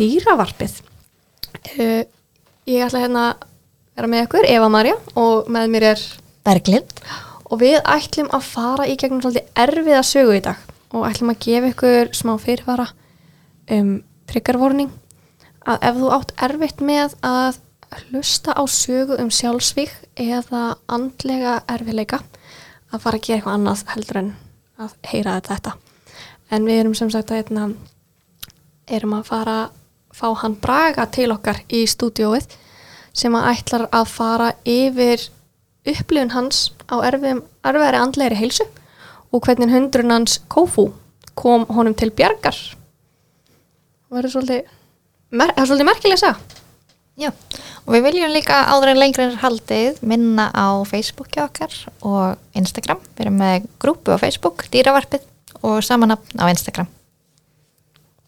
dýravarpið. Uh, ég ætla hérna að vera með ykkur, Eva Maria, og með mér er Berglind. og við ætlum að fara í gegnum svolítið erfiða sögu í dag og ætlum að gefa ykkur smá fyrirvara um triggervorning að ef þú átt erfitt með að hlusta á sögu um sjálfsvík eða andlega erfiðleika að fara að gera eitthvað annað heldur en að heyra þetta en við erum sem sagt að hérna, erum að fara fá hann Braga til okkar í stúdióið sem að ætlar að fara yfir upplifun hans á erfiðum, erfiðari andlegri heilsu og hvernig hundrun hans Kofu kom honum til bjargar og verður svolítið mer, það er svolítið merkilega að segja Já, og við viljum líka áður en lengri en haldið minna á Facebooki okkar og Instagram. Við erum með grúpu á Facebook, dýravarpið og samanapn á Instagram.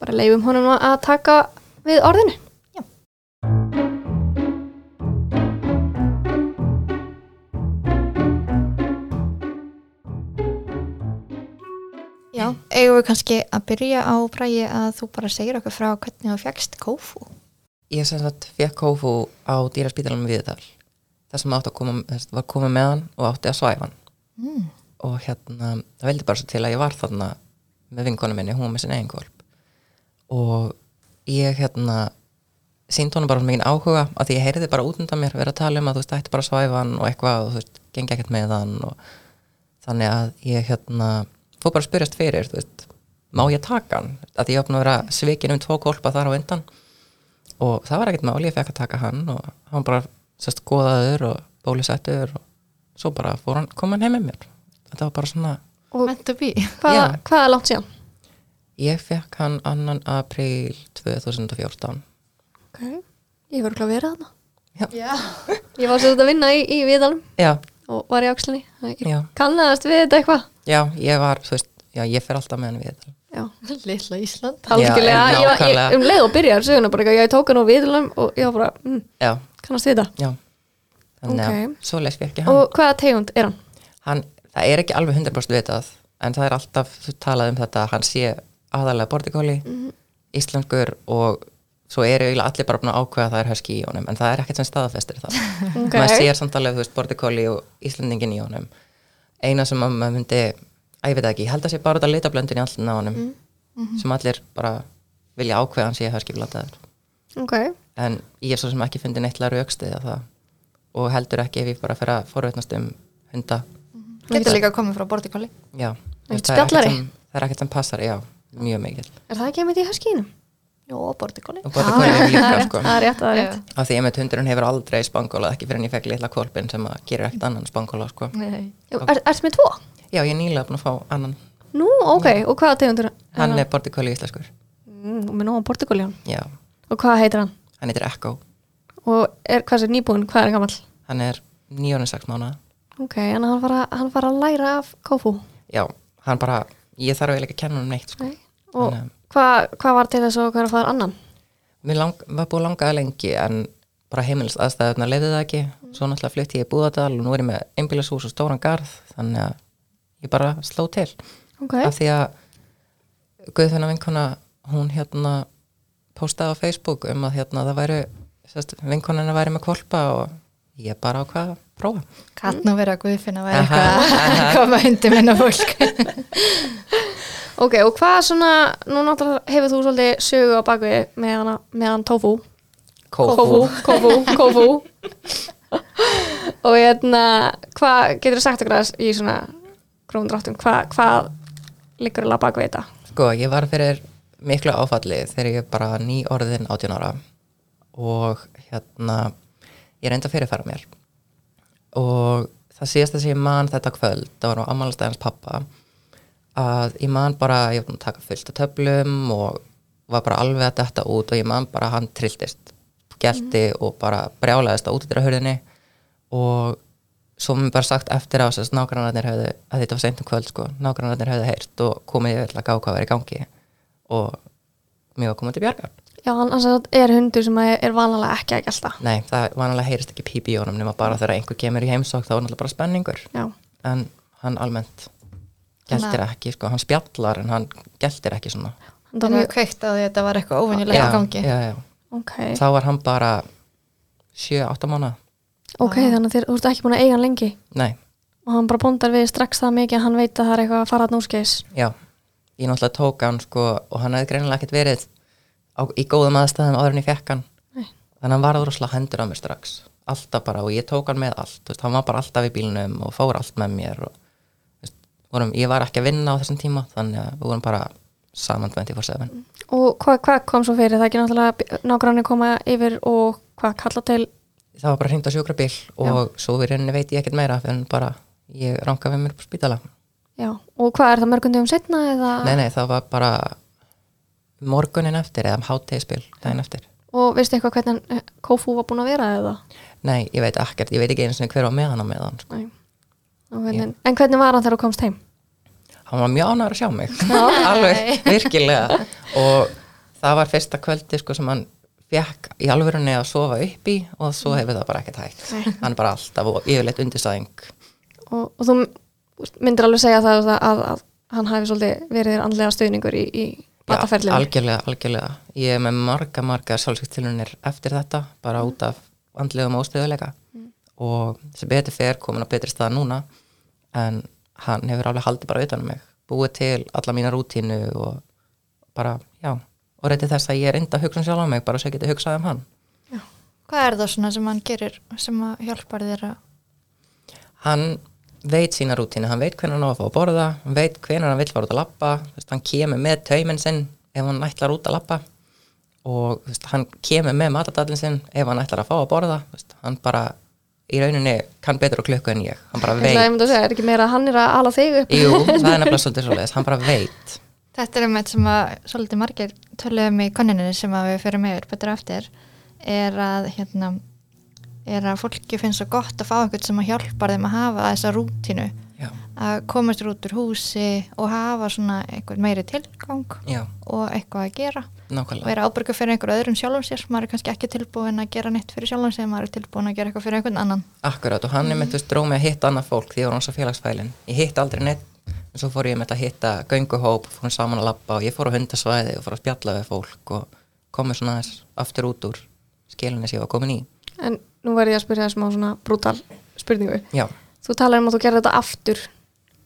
bara leifum honum að taka við orðinu Já. Já, eigum við kannski að byrja á bræði að þú bara segir okkur frá hvernig þú fjagst kófu. Ég sem sagt fekk kófu á dýraspítalum viðdal. Það sem átti að koma, þess, var komið með hann og átti að svæfa hann. Mm. Og hérna, það veldi bara svo til að ég var þarna með vinkonu minni, hún var með sinna eigin kolp. Og ég hérna, sínt honum bara mikið áhuga að því ég heyriði bara út undan mér vera að tala um að þú veist, ætti bara að svæfa hann og eitthvað og þú veist, gengi ekkert með hann og þannig að ég hérna, fór bara að spyrjast fyrir, þú veist, má ég taka hann? Að því ég opna að vera svikin um tvo kolpa þar á undan og það var ekkert máli, ég fekk að taka hann og hann bara sérst góðaður og bólusettur og svo bara fór hann, kom hann heim með mér þetta var bara svona, og Meant to be. hvað, Já. hvað er langt síðan? Ég fekk hann annan apríl 2014 ok, ég var ekki að vera þarna. Já. ég var svolítið að vinna í, í viðalum. Já, og var í ákslinni ég já, kannaðast við þetta eitthvað? Já, ég var þú veist, já, ég fer alltaf með hann við já, Lilla Ísland. algjörlega, Já, ég, var- um leið og byrjar söguna bara, eitthvað, ég tók hann á viðalum og ég var bara, mm, já, kannast við þetta. Já. Þannig Ok. að svo leys fekk ég hann. og hvaða tegund er hann? hann það er ekki alveg 100% vitað en það er alltaf þú talað um þetta hann sé aðalega bortikóli íslenskur og svo eru allir bara búin að ákveða að það er husky í honum en það er ekkert sem staðfestir það. Ok. maður sér samt alveg, þú veist, bortikóli og íslendingin í honum. Eina sem að maður myndi að ég veit ekki, held að sé bara þetta litablöndin í allir á honum sem allir bara vilja ákveða að hann sé husky blataður ok, en ég er svo sem ekki fundið neittlega raukstuði að það og heldur ekki ef ég bara fer að forveitnast um hunda. Getur líka komið frá bortikóli. Já, það er ekkert sem passar, já, mjög mikil er það ekki einmitt í haskínum? Jó, bortikóli. sko. það er rétt, það er rétt. Af því einmitt hundurinn hefur aldrei spangólað ekki fyrir en ég fekk litla kolpin sem að gerir ekkert annan spangóla sko. Er, Ertu með tvo? Já, ég er nýlega búin að fá annan. Nú, ok, og hvaða tegundur? hann? Er bortikóli íslenskur. Mm, með nóg á Portugaljón Já, og hvað heitir hann? hann heitir Echo. Og er, hvað er nýbúin, hvað er hann gamall? hann er nýjónu sex mánuða ok, en hann var að, hann var að læra af Kofu Já, hann bara, ég þarf eiginlega ekki að kenna hann neitt sko. Nei. Og hvað hva var til þess og hvað er að fara annan? Mér lang, var búið langaði lengi en bara heimilist aðstæðuna leiði það ekki. Svo náttúrulega flytti ég í Búðardal og nú er ég með einbýlishús og stóran garð þannig að ég bara sló til. Ok, af því að Guðfinna vinkona hún hérna postaði á Facebook um að hérna það væri vinkonina væri með kvolpa og ég bara á hvað að prófa. Katt nú verið að Guðfinna væri eitthvað að koma undir minna fólk. ok, og hvað svona nú náttúrulega hefur þú svolítið sögu á bakvið með hann, með hann Tofu Kófu Kofu, Kofu og hérna hvað getur þú sagt okkur í svona gróndráttum, hvað, hvað liggur alveg bakvið þetta? Sko, ég var fyrir miklu áfalli þegar ég bara ný orðin 18 ára og hérna ég reyndi að fyrirfæra mér. Og það síðast að ég man þetta kvöld, það var á ammálastæðans pappa að ég man bara, ég var að taka fullt af töflum og var bara alveg að detta út og ég man bara að hann trilltist gelti og bara brjálaðist á útidra hörðinni og svo mér bara sagt eftir á þess að nágrannarnir hefðu, að þetta var seint um kvöld sko, nágrannarnir hefðu heyrt og komið yfir til að gá hvað var í gangi og mér var komið til bjargar. Já, hann, hann er hundur sem er vanalega ekki að gælta Nei, það vanalega heyrist ekki pípi í honum nema bara þegar einhver kemur í heimsók þá er náttúrulega bara spenningur. Já, en hann almennt geltir ekki, sko, hann spjallar en hann geltir ekki svona. Það var mjög, kveikt á því að þetta var eitthvað óvenjulegt já, í gangi. já, já. ok, þá var hann bara 7-8 mánuða ok, þannig að þér, þú ert ekki búin að eiga hann lengi? Nei, og hann bara bondar við strax það mikið að hann veit að það er eitthvað að fara að núskeis. já. Ég náttúrulega tók hann sko og hann hefði greinilega ekkert verið á, í góðum aðstæðum áður en ég fekk hann. Nei. þannig að hann var úrslag hendur á mér strax. Alltaf bara og ég tók hann með allt. Veist, hann var bara alltaf í bílnum og fór allt með mér og vorum, ég var ekki að vinna á þessum tíma þannig að við vorum bara saman 24-7 Og hvað, hvað kom svo fyrir? Það ekki náttúrulega nágranni koma yfir og hvað kalla til, það var bara hringt á sjúkrabíl og svo við rauninni veit ég ekkert meira en bara ég ranka við mér på spítala já, og hvað er það mörgundum setna eða? nei, nei, það var bara morgunin eftir eða hátegispil daginn eftir Og veistu eitthvað hvernig Kofu var búin að vera eða? nei, ég veit ekkert, ég veit ekki eins og hver var með hann á meðan sko. Nei. Hvernig, En hvernig var hann þegar þú komst heim? hann var mjög ánægur að sjá mig. Alveg virkilega. Og það var fyrsta kvöldi sko, sem hann fekk í alvörunni að sofa upp í og svo hefur það bara ekkert hægt. Hann er bara alltaf og yfirleitt undirstæðing Og, og þú myndir alveg segja það að, að, að hann hafi verið þér andlega stuðningur í, í bataferlinu. algjörlega, algjörlega. Ég er með marga, marga sjálfsvíktilunir eftir þetta, bara út af andlegum óstöðuleika og sem betur fer komin á betri stað núna en hann hefur alveg haldið bara utan um mig, búið til alla mína rútínu og bara, já og reyndi þess að ég er enda að hugsa um sjálf á mig bara svo ég geti hugsað um hann. Hvað er það svona sem hann gerir sem að hjálpar þér að hann veit sína rútínu, hann veit hvernig hann á að fá að borða hann veit hvernig hann vill fara út að lappa hann kemur með tauminn sinn ef hann ætlar út að lappa og hann kemur með matadallin sinn ef hann ætlar að fá að borða hann bara í rauninni kann betur á klukku en ég. Hann bara veit, einmitt að segja, er ekki meira að hann er að ala þig upp? jú, það er nefnilega svolítið svolítið hann bara veit. Þetta er um eitt sem að svolítið margir töluðum í konuninu sem að við fyrir yfir betur eftir er að hérna er að fólki finnst svo gott að fá eitthvað sem að hjálpar þeim að hafa þessa rútínu. Já, að komast út úr húsi og hafa svona eitthvað meiri tilgang já, og eitthvað að gera og nákvæmlega. Vera ábyrgu fyrir einhver öðrum sjálfum sér? Maður er kannski ekki tilbúin að gera neitt fyrir sjálfum sér maður er tilbúin að gera eitthvað fyrir einhvern annan. Akkurat og hann er með dróð mig að hitta annað fólk því ég var hans á félagsfælin ég hitt aldrei neitt en svo fór ég með að hitta gönguhóp, fórum saman að labba og ég fór á hundasvæði og fór að spjalla við fólk og komið svona aftur út úr skilinni sem ég var komin í. En nú verði ég að spyrja smá svona brútal spurningu. Já, Þú talar um að þú gerði þetta aftur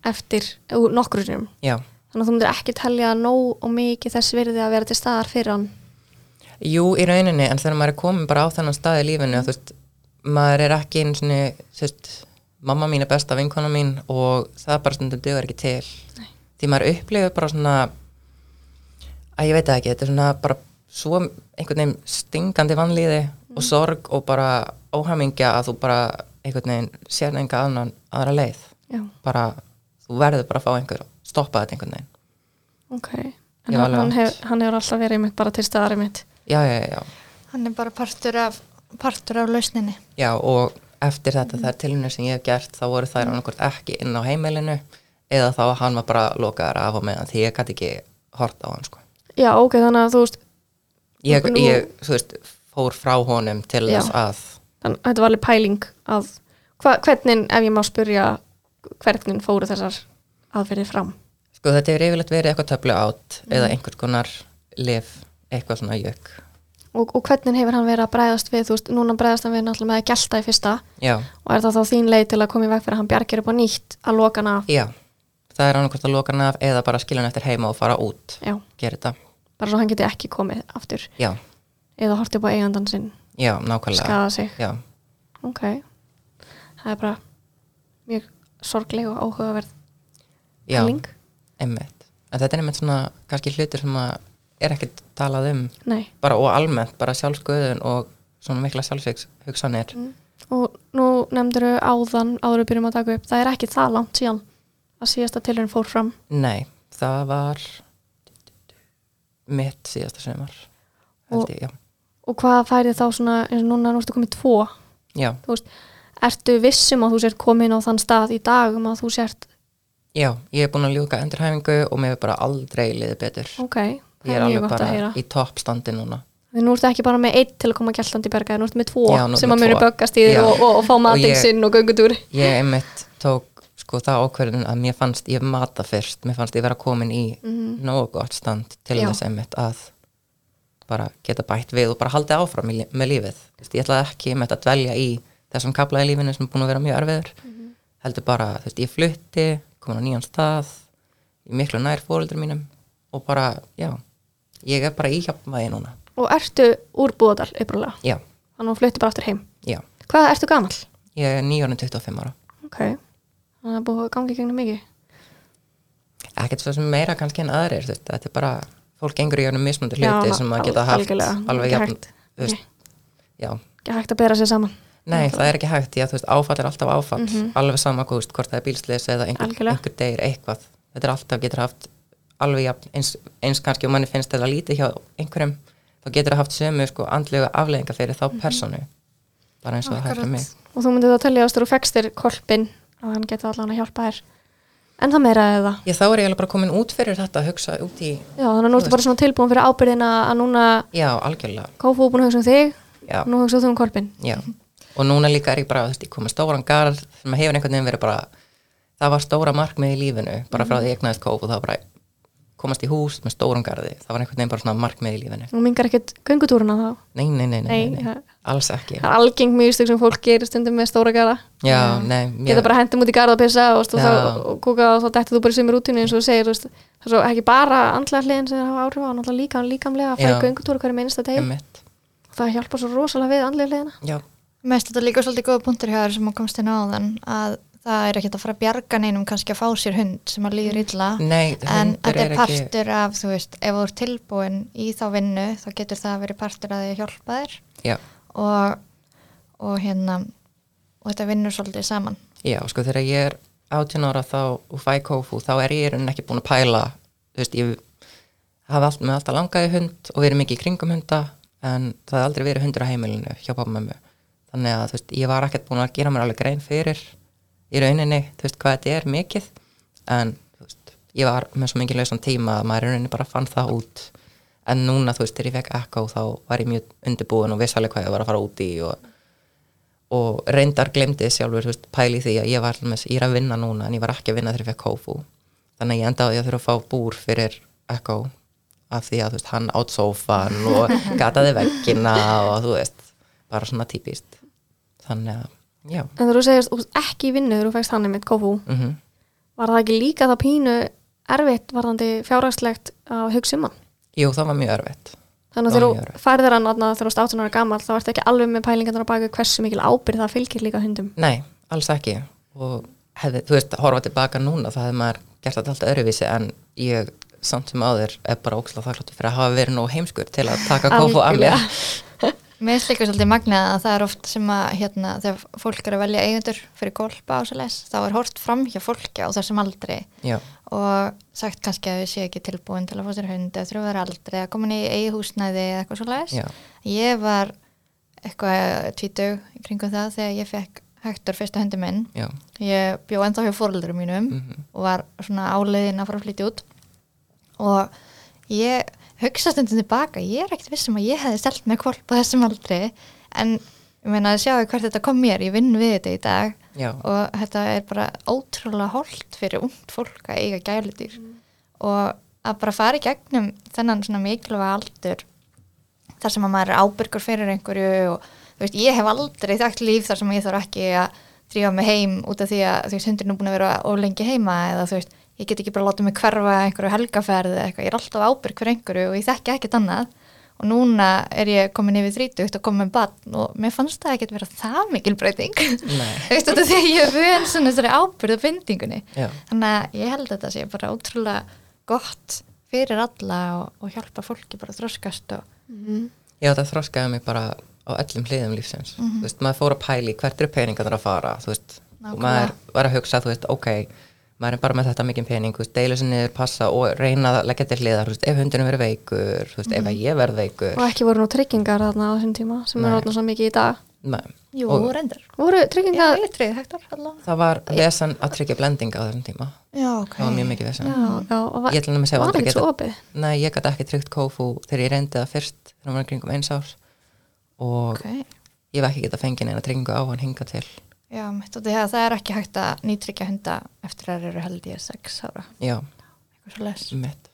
eftir úr nokkru sinum. já, Þannig að þú myndir ekki telja nóg og mikið þess virði að vera til staðar fyrir hann. jú í rauninni en þegar maður er komin bara á þennan stað í lífinu þú veist, maður er ekki svona, þú veist, mamma mín er besta vinkona mín og það bara stundum dugar ekki til Nei. því maður upplifir bara svona að ég veit ekki, þetta er svona bara svo einhvern veginn stingandi vanlíði og sorg og bara óhamingja að þú bara einhvern veginn sér enga annan aðra leið Já, bara, þú verður bara að fá einhver að stoppa þetta einhvern veginn ok. En hann, hann, hef, hann hefur alltaf verið mitt bara til staðar mitt. já, já, já, hann er bara partur af, partur af lausninni Já, og eftir þetta, þær tilunir sem ég hef gert, þá voru þær annarkvort ekki inn á heimilinu eða þá að hann var bara lokaðar af og meðan því ég gæti ekki hort á hann, sko. Já, ok, þannig að þú veist, Ég, Nú- ég þú veist, fór frá honum til Já. þess að, þannig, þetta var alveg pæling að, hva, hvernig, ef ég má spyrja, hvernig fóru þessar aðferðir fram? sko, þetta hefur yfirleitt verið eitthvað töflu átt eða einhvers konar lif, eitthvað svona jökk. Og, og hvernig hefur hann verið að bræðast við, þú veist, núna bræðast hann við náttúrulega með að gelta í fyrsta Já, og er það þá þín leið til að koma í veg fyrir að hann bjargir upp á nýtt að loka hann af? já, það er annarkvort að loka hann af eða bara skilja hann eftir heima og fara út, Já, gera þetta. bara svo hann geti ekki komið aftur Já, eða hortið upp á eigandan sinn, já, nákvæmlega. skada sig. Já, Ok, það er bara mjög sorgleg og áhugaverð já, pæling. einmitt. En þetta er einmitt svona, kannski hlutir sem að er ekkert talað um. Nei, bara og almennt, bara sjálfsköðun og svona mikla sjálfsvíkshugsanir og nú nefndur áðan áður við byrjum að taka upp, það er ekki það langt síðan að síðasta tilhörn fór fram. Nei, það var mitt síðasta sumar held ég, já. og hvað færi þá svona, eins og núna nústu komið tvo, já, þú veist ertu vissum að þú sért komin á þann stað í dag um að þú sért, já, ég er búin að ljúka endurhæfingu og mér er bara aldrei liðið betur. Ok ég það er er mjög alveg gott að heyra. bara í toppstandi núna. Því nú ertu ekki bara með eitt til að koma gæltandi berga, nú ertu með tvo Já, nú sem að tvo. böggast í Já. og, og, og fá matinn ég- sinn og göngutúr. Ég einmitt tók sko það ákverðin að mér fannst ég mata fyrst, mér fannst ég vera komin í nógu gott stand til Já. þess einmitt að bara geta bætt við og bara haldið áfram í, með lífið. Ég ætlaði ekki þetta að dvelja í þessum kapla í lífinu sem er búin að vera mjög erfiður. Heldur bara, þú veist, ég flutti komin á nýjan stað í miklu nær fóreldur mínum og bara, já ég er bara í hjálpmaði núna Og ertu úr Búðardal upprunalega? já, Þannig að þú fluttir bara aftur heim. já, Hvað ertu gamall? ég er 925 ára Ok. Þannig að það búið að gangi í gegnum mikið. ekkert svo sem meira kannski en aðrir þetta er bara, fólk gengur í jörnum mismunandi Já, hluti sem að geta haft alveg jafn þú veist, já, Ekki hægt að bera sér saman. Nei það er ekki hægt því að veist, áfall er alltaf áfall. Alveg sama hvað, þú veist, hvort það er bílslis eða einhver, einhver deyr eitthvað. Þetta er alltaf, getur haft alveg jafn, eins, eins kannski og manni finnst þetta lítið hjá einhverjum, þá getur það haft sömu sko andlega afleðinga fyrir þá Mhm. personu bara eins og það er fyrir mig. Og þú myndið þá að þú fextir kolpin að hann geta allan að hjálpa þér. En það meira eða? ég þá er ég alveg bara komin út fyrir þetta að hugsa út í, Já, þannig að nú ertu bara svona tilbúin fyrir ábyrðina að núna já, algjörlega. Kófu búin að hugsa um þig já, og nú hugsa þú um kolpin. Já, og núna líka er ég bara, þú veist, ég komið stóran garð sem hefur einhvern veginn verið bara, það var stóra markmið í lífinu, bara frá því ég egnaðist kóf og það var bara komast í hús með stóran garði, það var einhvern veginn bara svona markmið í lífinu. Þú mingar ekkert göngutúruna þá. Nei, nei, nei, nei, nei, Nei, nei. alls ekki. Það er algeng mjög sem fólk gerir stundum með stóra garða. Já, nei, Geta bara hendum út í garða að pissa og, og, Já. þá, og kúka og þá dettur þú bara í sömu rútinu eins og þú segir, þú veist, það er svo ekki bara andlega hliðin sem það hafa áhrif á, náttúrulega líka líkamlega að fara í göngutúra hverju minnsta deg. Það hjálpar svo rosalega við andlega hliðina. Já, Mér finnst þetta líka svolítið góða punktur hjá þér sem að komst inn á þann að það er ekkert að fara að bjarga neinum kannski að fá sér hund sem að líður illa. Nei, en þetta er ekki, partur af, þú veist, ef þú ert tilbúin í þá vinnu þá getur það verið partur af því að hjálpa þér. Já, og, og hérna og þetta vinnur svolítið saman. Já, sko þegar ég er 18 ára þá og fæ kófu, þá er ég ekki búin að pæla, þú veist, ég hafi allt, með alltaf langaði hund og verið mikið í kringum hunda en það þannig að veist, ég var ekkert búin að gera mér alveg grein fyrir í rauninni, þú veist, hvað þetta er mikið. En veist, ég var með svo mikið lausan tíma að maður í rauninni bara fann það út. En núna, þú veist, þegar ég fekk ekko þá var ég mjög undirbúin og vissalega hvað ég var að fara út í og, og reyndar glemdi sjálfur, þú veist, pæli því að ég var með, ég er að vinna núna en ég var ekki að vinna þegar ég fekk kófu. Þannig að ég endaði að þurfa að fá búr fyrir ekko af því að þú veist, hann átt sófan og gataði veggina og þú veist, bara svona típist þannig að, já En þú segist þú ert ekki í vinnu þegar þú fækst hann einmitt kófu, mm var það ekki líka það pínu erfitt varðandi fjárhagslegt að hugsa um hann? Jú, það var mjög erfitt Þannig að þegar þú færðir hann þarna þegar þú ert 18 ára gammal þá ertu ekki alveg með pælingarnar á baki hversu mikil ábyrð það fylgir líka hundum. Nei, alls ekki og hefði, þú veist, horfa tilbaka núna þá hefði maður gert þetta alltaf öðruvísi en ég samt sem áður er bara ókslega þakkláttur fyrir að hafa verið nóg heimskur til að taka kófu af mér. Mér líka svolítið magnað að það er oft sem að hérna, þegar fólk er að velja eigendur fyrir kolpa og svo les, þá er hort fram hjá fólki á þessum aldri Já, og sagt kannski að við séu ekki tilbúin til að fá sér hund eða þurfa vera aldrei að koma inn í eigi húsnæði eða eitthvað svo les. já, Ég var eitthvað tvítug í kringum það þegar ég fekk Hector fyrsta hundi minn. já Ég bjó enda hjá fóröldurum mínum Mhm. og var svona áleiðin að fara að flytja út og ég hugsa stundum tilbaka, ég er ekkert vissum að ég hefði stelt með kvolp á þessum aldrei en ég meina að sjáu hvert þetta kom mér, ég vinn við þetta í dag Já, og þetta er bara ótrúlega holdt fyrir ungt fólk að eiga gæludýr og að bara fara í gegnum þennan svona mikilvæga aldur þar sem að maður er ábyrgur fyrir einhverju og þú veist, ég hef aldrei þekkt líf þar sem ég þarf ekki að drífa mig heim út af því að þú veist, hundurinn er búin að vera of lengi heima eða þú veist, ég get ekki bara látið mig hverfa einhverju helgaferð eða eitthvað, ég er alltaf ábyrg fyrir einhverju og ég þekki ekkert annað. Og núna er ég komin yfir 30 og komin með barn og mér fannst það ekkert vera það mikil breyting. Nei, Þú veist þetta því að ég er vön svona þessari ábyrðu bindingunni. já, Þannig að ég held að þetta sé bara ótrúlega gott fyrir alla og, og hjálpa fólki bara að þroskast og já það þroskaði mig bara á öllum hliðum lífsins. Þú veist, maður fór að pæli hvert eru peningarnir að fara þú veist, og Nákvæmlega. maður var að hugsa þú veist, ok, maður er bara með þetta mikið pening, deilu sér niður, passa og reyna að leggja til hliðar, ef hundurinn verður veikur veist, ef að ég verð veikur Og ekki voru nú tryggingar þarna á þessum tíma sem Nei. er orðna svo mikið í dag. Nei. jú, Og reyndar. Voru Já, tryggingar? ég treyði hektar það var vesan að tryggja blendinga á þessum tíma Já, ok. það var mjög mikið vesan Já, já, og var, ég ætla að segja var aldrei ekkert geta svo opið. nei, ég gæti ekki tryggt kófu þegar ég reyndi það fyrst þegar hann var kringum eins árs og Ok, ég hef ekki geta fengið neina tryggingu á hann hinga til Já, mitt og því að það er ekki hægt að nýtryggja hunda eftir að þeir eru held ég sex ára, já, eitthvað svo les. mitt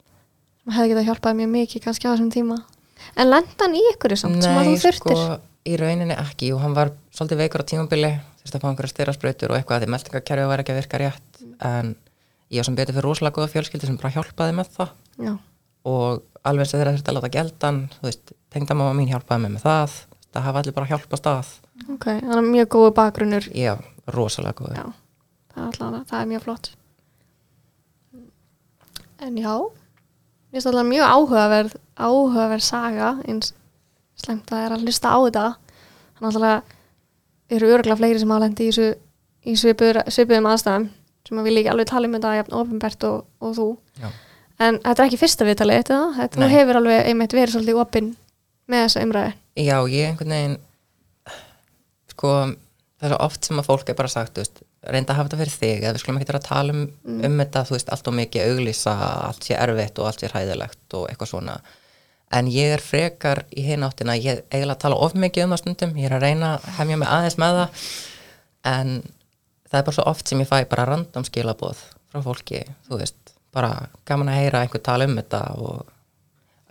maður hefði getað hjálpað mjög mikið kannski á þessum tíma. En lendan í ykkur samt sem að þú þurftir sko, í rauninni ekki. Jú, hann var svolítið veikur á tímabili þurfti að fá einhverja styrasprautur og eitthvað því meldingakerfi var ekki að virka rétt. En ég var sem betur fyrir rosalega góða fjölskyldi sem bara hjálpaði með það. Já, og alveg og þeirra þurfti að láta geldan þú veist, að ok, þannig að mjög góðu bakgrunnur. Já, rosalega góður. Já, það er allavega, það er mjög flott. En já mér finnst alltaf mjög áhugaverð áhugaverð saga eins slemt að það er að hlusta á þetta. Þannig alltaf eru örgulega fleiri sem hafa lendi í, í svipuðum aðstæðum sem að við líka alveg tala um þetta jafn ofinbært og, og þú. Já, en þetta er ekki fyrsta viðtalið þetta, þetta hefur alveg einmitt verið svolítið opinn með þessa umræði já, ég einhvern veginn sko, það er oft sem að fólk er bara sagt, veist, reynda að hafa þetta fyrir þig eða við skulum ekki vera að tala um, um þetta þú veist, allt og mikið auglýsa, allt sé erfitt og allt sé hræðilegt og eitthvað svona. En ég er frekar í hinn áttina ég er eiginlega að tala of mikið um það stundum ég er að reyna að hefja mig aðeins með það en það er bara svo oft sem ég fæ bara random skilaboð frá fólki, þú veist bara gaman að heyra einhver tala um þetta og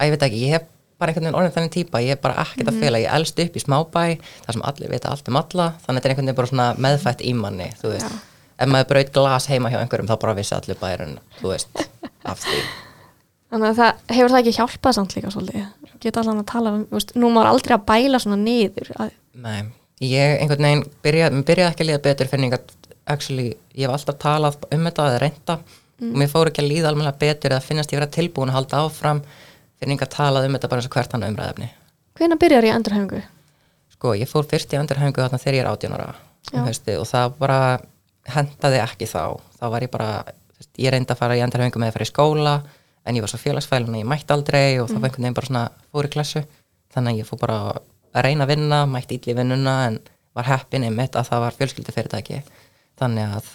að ég veit ekki, ég hef bara einhvern veginn orðin þannig típa, ég er bara ekkert að fela ég elst upp í smábæ, þar sem allir vita allt um alla, þannig að þetta er einhvern veginn bara svona meðfætt í manni, þú veist. Ef maður braut glas heima hjá einhverjum þá bara vissi allir bærin, þú veist af því, Þannig að það hefur það ekki hjálpað samt líka svolítið. Geta allan að tala um, veist, nú má aldrei að bæla svona niður. Að, nei. Ég einhvern veginn byrjaði byrja ekki að líða betur fyrir einhvern, actually, ég hef alltaf talað um þetta eða reynda og mér fór ekki að líða alveg betur eða finnast ég vera tilbúin að halda áfram fyrir einhvern talað um þetta bara eins og hvert hann umræðefni hvena byrjar ég endurhæfingu? Sko, ég fór fyrst í endurhæfingu þarna þegar ég er 18 ára um haustið, og það bara hendaði ekki þá. Þá var ég bara, veist, ég reyndi að fara í endurhæfingu með að fara í skóla en ég var svo félagsfælun að ég mætti aldrei og það var einhvern veginn bara svona fór í klassu. Þannig að ég fór bara að reyna að vinna, mætti illa í vinnuna en var heppin einmitt að það var fjölskyldufyrirtæki. Þannig að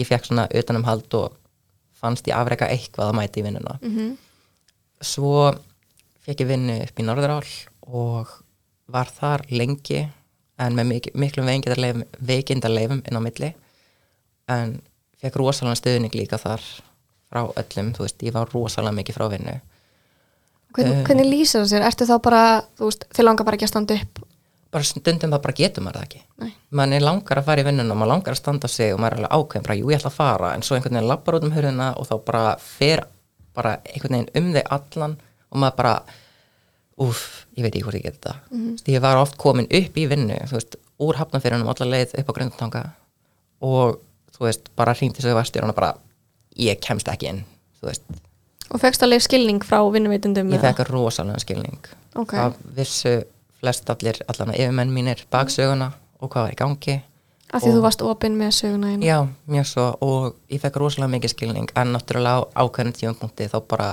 ég fekk svona utanumhald og fannst ég afreka eitthvað að mæti í vinnuna Mm svo fekk ég vinnu upp í Norðurál og var þar lengi en með mik miklum veikindarleifum, inn á milli en fekk rosalega stuðning líka þar frá öllum, þú veist, ég var rosalega mikið frá vinnu Hvernig, Eh. hvernig lýsir það sér? Ertu þá bara, þú veist, þið langar bara ekki að standa upp? bara stundum það bara getur maður það ekki Nei. mann er langar að fara í vinnuna, maður langar að standa sig og maður er alveg ákveðin, bara jú ég ætla að fara en svo einhvern veginn lappar út um hurðina og þá bara fer bara einhvern veginn um þig allan og maður bara úff, ég veit ekki hvort ég geti þetta mm -hmm. ég var oft komin upp í vinnu veist, úr hafnafyrunum allar leið upp á grundtanga og þú veist, bara hringdi svo í vestur og bara, ég kemst ekki inn Og fegst alveg skilning frá vinnuveitundum? ég fekk rosalega skilning Ok. það vissu flest allir allan að yfirmenn mínir baksöguna og hvað var í gangi Af því og- þú varst opinn með söguna einu. Já, mjög svo. Og ég fekk rosalega mikið skilning en náttúrulega á ákveðinu tímapunkti þá bara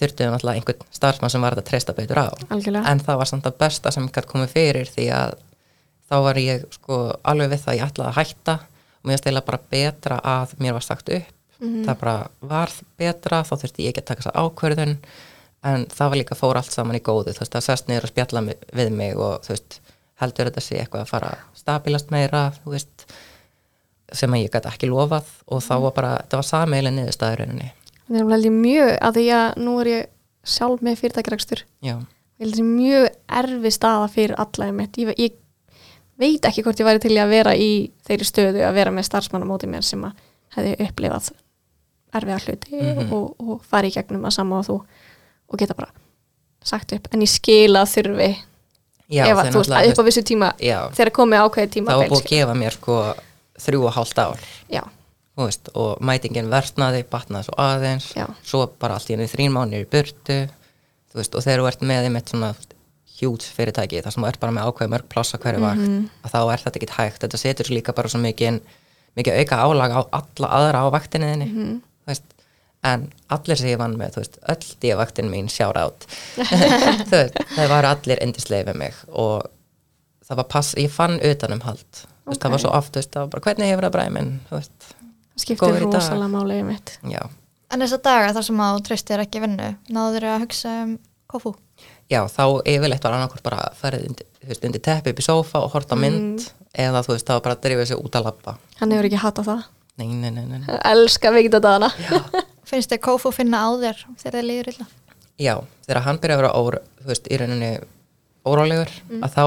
þurftu náttúrulega einhvern starfsmann sem var þetta að treysta betur á. Algjörlega. en það var samt það besta sem gætt komið fyrir því að þá var ég sko alveg við það að ég ætlaði að hætta. Og mér stila bara betra að mér var sagt upp. Það bara varð betra þá þurfti ég ekki að taka þessa ákvörðun. En það var líka fór allt saman í góðu þú veist það sest niður að spjalla við mig og þú veist heldur þetta sé eitthvað að fara stabilast meira þú veist sem að ég gæti ekki lofað og þá var bara, þetta var sameiginlega niðurstaðurinni Það er alveg mjög, að því að nú er ég sjálf með Ég held þessi mjög erfi staða fyrir alla einmitt. Ég, ég veit ekki hvort ég væri til að vera í þeirri stöðu að vera með starfsmann á móti mér sem að hefði upplifað erfiða hluti Mhm. og, og fari í gegnum að sama og þú og geta bara sagt upp. En ég skila þurfi já ef þú veist, að upp á vissu tíma já, þegar komið ákveðið tíma var búið að gefa mér sko þrjú og hálft ár. Veist, og mætingin versnaði, batnaði svo aðeins. Já. svo bara allt í henni þrín mánir í burtu veist, og þegar þú ert með einmitt svona hjút fyrirtæki, þar sem þú ert bara með ákveði mörg plássa hverju vakt, Mhm. að þá er þetta ekki hægt. Þetta setur svo líka bara svo mikið mikið auka álag á alla aðra á vaktinni þinni, þú veist en allir sem ég vann með, þú veist, öll díavaktin mín sjára át þú veist, það var allir endislega við mig og það var pass, ég fann utanum hald. Þú veist, það var svo oft, þú veist, það var bara hvernig hefur það bræminn, þú veist, það skiptir í rosalega máli um mitt. já. En þess að daga þar sem að þú treystir ekki vinnu, náður þér að hugsa um kofu? já, þá yfirleitt var annarkvort bara þú veist, undir teppi upp í sófa og horta mynd eða þú veist, þá var bara að drifa sig út að labba. Hann hefur ekki hatað það. nei, nei, nei, nei, Finnst þið kófu finna á þér þegar þið líður illa? já, þegar hann byrja að vera ór, þú veist, í rauninni órálegur að þá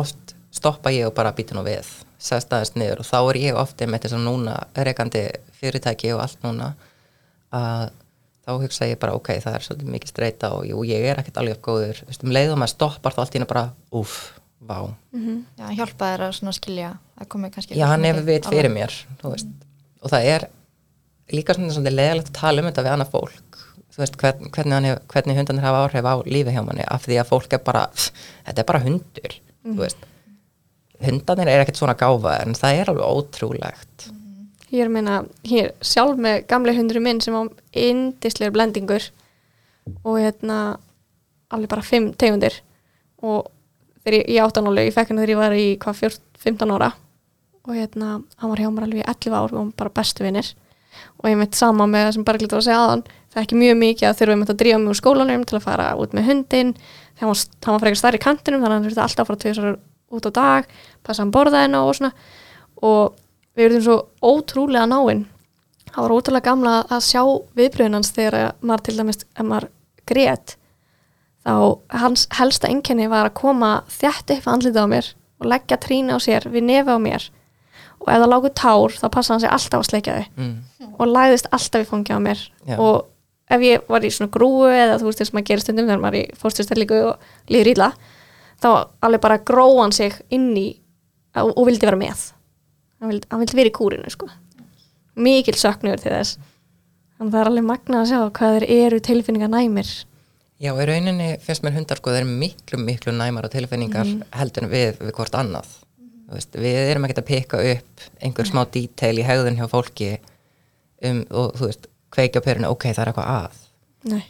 oft stoppa ég og bara býta nú við sest aðeins niður og þá er ég ofti með þess að núna rekandi fyrirtæki og allt núna að þá hugsa ég bara ok, það er svolítið mikið streyta og jú, ég er ekkert alveg góður. Þú veist, um leiðum að stoppar þá allt í henni bara úff, vá. Já, hjálpa þér að skilja að komi kannski já, hann hefur alveg. fyrir mér þú veist, og það er líka svona svolítið leiðilegt að tala um þetta við annað fólk. Þú veist, hvern, hvernig, hann hvernig hundanir hafa áhrif á lífi hjá manni af því að fólk er bara, þetta er bara hundur veist. Hundanir er ekkert svona gáfa en það er alveg ótrúlegt. Ég er að meina, hér, sjálf með gamle hundru minn sem á indislegur blendingur og hérna alveg bara fimm tegundir. Og þegar ég, ég átt hann alveg, ég fekk hann þegar ég var í hvað 14, 15 ára. Og hérna, hann var hjá mér alveg í 11 ár og varum bara bestu vinnir og ég mitt sama með sem bara glita að segja aðan það er ekki mjög mikið að þurfa ég að drífa mig úr skólanum til að fara út með hundin þegar hann var, hann var frekar stærri í kantinum þannig að hann þurfti alltaf að fara tvisar út á dag passa hann borðaðina og svona. Og við erum svo ótrúlega náinn það var ótrúlega gamla að sjá viðbröðin hans þegar maður til dæmis ef maður grét þá hans helsta einkenni var að koma þjætt upp andlitið á mér og leggja trína á sér við nefi á mér og ef það lágu tár þá passa hann sig alltaf að sleikja þau. Mm. og lagðist alltaf í fangi á mér. Já. og ef ég var í svona grúu eða þú veist þess að maður gerir stundum þegar maður er í fórstyrstellingu og líður illa þá alveg bara gróa hann sig inn í og, og vildi vera með. Hann vildi, hann vildi vera í kúrinu sko. Mikil söknuður til þess. Þannig að það er alveg magnað að sjá hvað þeir eru tilfinningar næmir. Já, í rauninni finnst mér hundar sko, þeir eru miklu, miklu næmara tilfinningar heldur en við, við hvort annað. Veist, við erum ekkert að pikka upp einhver smá díteil í hegðun hjá fólki um, og þú veist, kveikja á perinu, ok, það er eitthvað að.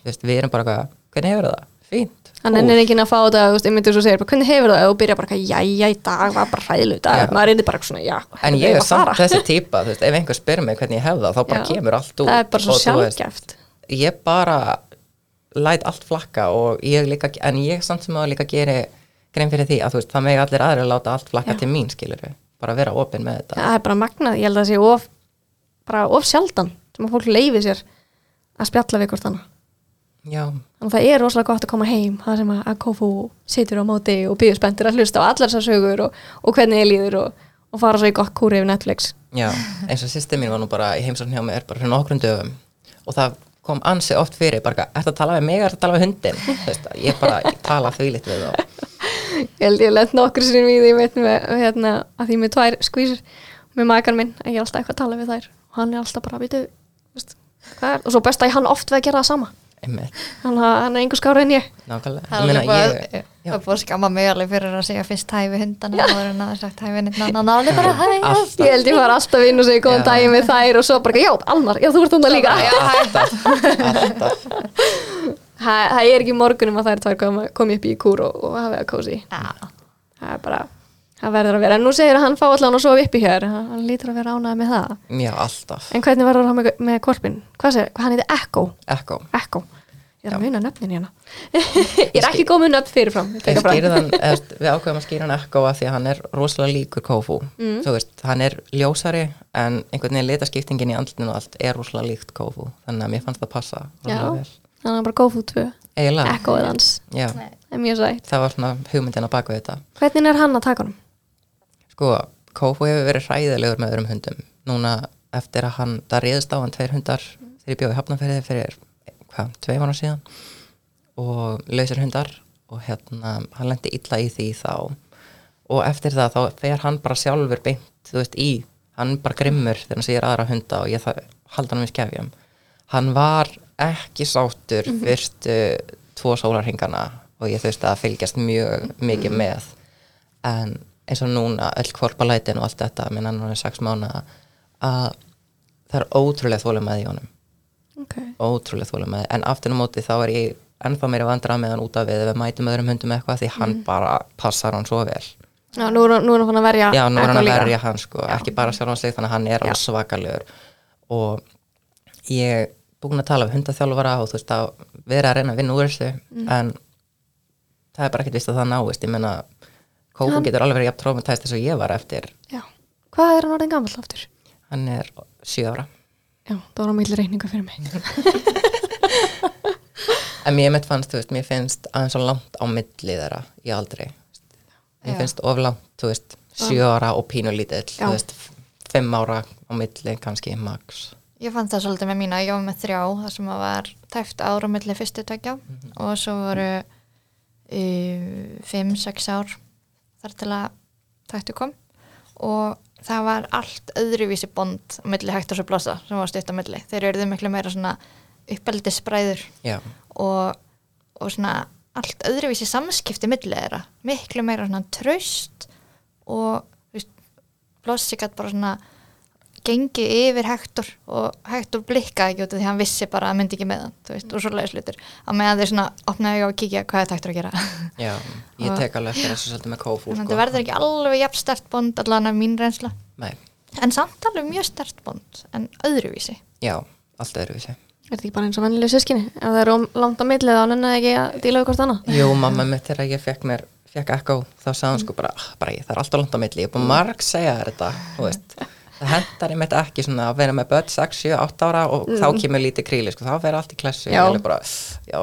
Veist, við erum bara eitthvað, hvernig hefur það? Fínt. hann ennir ekki að fá þetta, þú veist, ég myndi svo bara, hvernig hefur það og byrja bara, eitthvað, jæja, í dag var bara hræðileg dag, Já. maður er bara svona, já En ég er samt þessi típa, þú veist, ef einhver spyr mig hvernig ég hef það, þá bara Já. kemur allt út. það er bara svo sjálfgæft Ég bara læt allt flakka og ég líka, en ég samt sem að líka geri grein fyrir því að þú veist, það megi allir aðrir að láta allt flakka Já. til mín, skilur bara vera opinn með þetta. það er bara magnað, ég held að það sé of bara of sjaldan sem að fólk leifi sér að spjalla við hvort annað. Já, þannig að það er rosalega gott að koma heim það sem að, að Kofu situr á móti og býður spenntur að hlusta á allar þessar sögur og, og hvernig ég líður og, og fara svo í gott kúri yfir Netflix. Já, eins og sýsti mín var nú bara í heimsókn hjá mér bara fyrir nokkrum dögum. Og það kom ansi oft fyrir, bara, ertu að tala við mig, ertu að tala við hundin, þú veist, ég bara ég tala því litt við þá. Ég held ég lent nokkur sinni í því með, með, hérna, að því með tvær skvísur með makar minn, en ég er alltaf eitthvað að tala við þær. Og hann er alltaf bara, hvað er, og svo best að hann oft við að gera það sama. Einmitt, hann, hann er einhver skára en ég. Nákvæmlega. Það Ég er það er búið að skamma mig alveg fyrir að segja fyrst hæfi hundana og verður að sagt hæfi hundana og náli bara hæfi Alltaf. ég held ég var alltaf inn og segi góðan daginn með þær og svo bara, já, Almar, já, þú ert þannig líka. alltaf. það það er ekki morgunum að þær tvær komi, komi upp í kúr og, og hafa það kósi Já, það er bara, það verður að vera en nú segir að hann fá allan að sofa upp í hér hann, lítur að vera ánægð með það Já, alltaf. en hvernig verður hann með, með korpin? hvað segir, hann heiti Echo? Ekko. Echo, ég er að muna nöfnin hérna ég er ekki komið nöfn fyrirfram það hann, veist, við ákveðum að skýra hann Ekko að því að hann er rosalega líkur Kofu. Mm. Þú veist, hann er ljósari en einhvern veginn litaskiptingin í andlinu og allt er rosalega líkt Kofu. Þannig að mér fannst það passa rosalega vel. Þannig að hann bara góð fút tvö eða hans, Já, það er mjög sætt. Það var svona hugmyndin á baku þetta. hvernig er hann að taka honum? Sko, Kofu hefur verið hræðilegur með öðrum hundum. Núna eftir að hann, það réðist á hann tveir hundar þegar ég bjóði hafnaferði fyrir, hvað, tvei mánu síðan. Og lausir hundar og hérna, hann lendi illa í því þá. Og eftir það þá fer hann bara sjálfur beint, þú veist, í hann bara grimmur þegar hann segir aðra hunda og ég það, halda hann við skefjum. Hann var ekki sáttur fyrstu tvo sólarhingana og ég þurfti að fylgjast mjög mikið með. En eins og núna öll kvorpalætin og allt þetta minn hann er sex mánuða að það er ótrúlega þólum með í honum. Okay. ótrúlega þólum með en aftur á móti þá er ég ennþá meira vandrað með hann út af við ef við mætum öðrum hundum eitthvað því hann bara passar hann svo vel. Já, nú er, hann- er að verja já, nú er hann að verja hann sko, ekki bara sjálfan sig þannig að hann er alveg svakalegur. Og ég búin að tala við hundaþjálfara og þú veist að vera að reyna að vinna úr þessu Mm. en það er bara ekkert vist að það náist ég menna, Kófu Hann- getur alveg verið jafn traumatæst þess að ég var eftir Já. Hvað er hann orðin gammal aftur? hann er sjö ára Já, það var á milli reikninga fyrir mig. en mér mitt fannst, þú veist, mér finnst aðeins svo langt á milli þeirra í aldrei mér finnst of langt, þú veist sjö ára og pínu lítill, Já. þú veist fimm ára á milli, kannski max Ég fann það svolítið með mína, ég var með þrjá þar sem að var tæft ára á milli fyrstu tvekja og svo voru uh, fimm, sex ár þar til að tættu kom. Og það var allt öðruvísi bond á milli hægt og svo blossa sem var stutt á milli. Þeir eruðu miklu meira svona uppeldi spræður já, og, og svona allt öðruvísi samskipti milli þeirra. Miklu meira svona traust og blossi gætt bara svona gengið yfir Hector og Hector blikkaði ekki út af því að hann vissi bara að hann myndi ekki með hann þú veist, og svo leiðis hlutur að meðan þeir svona opnaði og kíkja hvað er Hector að gera? Já, ég tek alveg eftir þessu svolítið með Kófu þannig að sko. þetta verður ekki alveg jafn stert bond allan af mín reynsla. Nei, en samt alveg mjög stert bond en öðruvísi. Já, allt öðruvísi. Er þetta ekki bara eins og vennileg sískinni? Ef það eru langt á milli þá nenni ekki að díla við hvort annað? Jú, mamma mitt þegar ég fekk mér fekk ekko, þá sagði hann sko bara, "Ah, bara ég, það er alltaf langt á milli, ég er búin marg segja þetta þú veist, það hendar einmitt ekki svona að vera með börn 6, 7, 8 ára og þá kemur lítið kríli, sko, þá fer allt í klessu Mm. Já. já,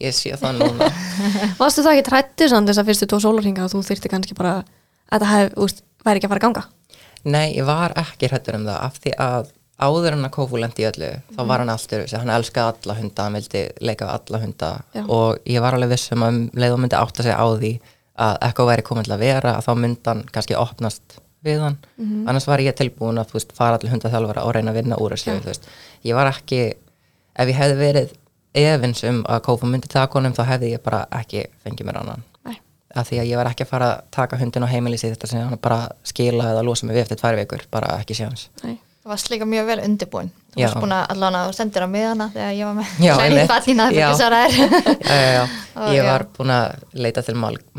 ég sé það núna Varstu það ekki trættu samt þess að fyrstu tvo sólarhinga og þú þyrfti kannski bara að þetta hef, úst, væri ekki að fara að ganga? Nei, ég var ekki hrættur um það af því að áður en að Kófu lendi í öllu þá Mhm. var hann alltaf, hann elskaði alla hunda hann vildi leika við alla hunda Já. og ég var alveg viss um að um leið og myndi átta sig á því að eitthvað væri komin til að vera að þá myndi hann kannski opnast við hann Mhm. annars var ég tilbúin að veist, fara allir hundaþjálfara og reyna að vinna úr þessu veist. ég var ekki, ef ég hefði verið efins um að Kófu myndi taka honum þá hefði ég bara ekki fengið mér annan Nei. af því að ég var ekki að fara að taka hundin á heimili sitt þetta sem hann bara skila eða losa mig við eftir tvær vikur, bara ekki séans Nei. Það var líka mjög vel undirbúin þú varst búin að allan að sendir á miðana þegar ég var með Já, Sæli einmitt. Ballína, það er Já. já, já, ég já. var búin að leita til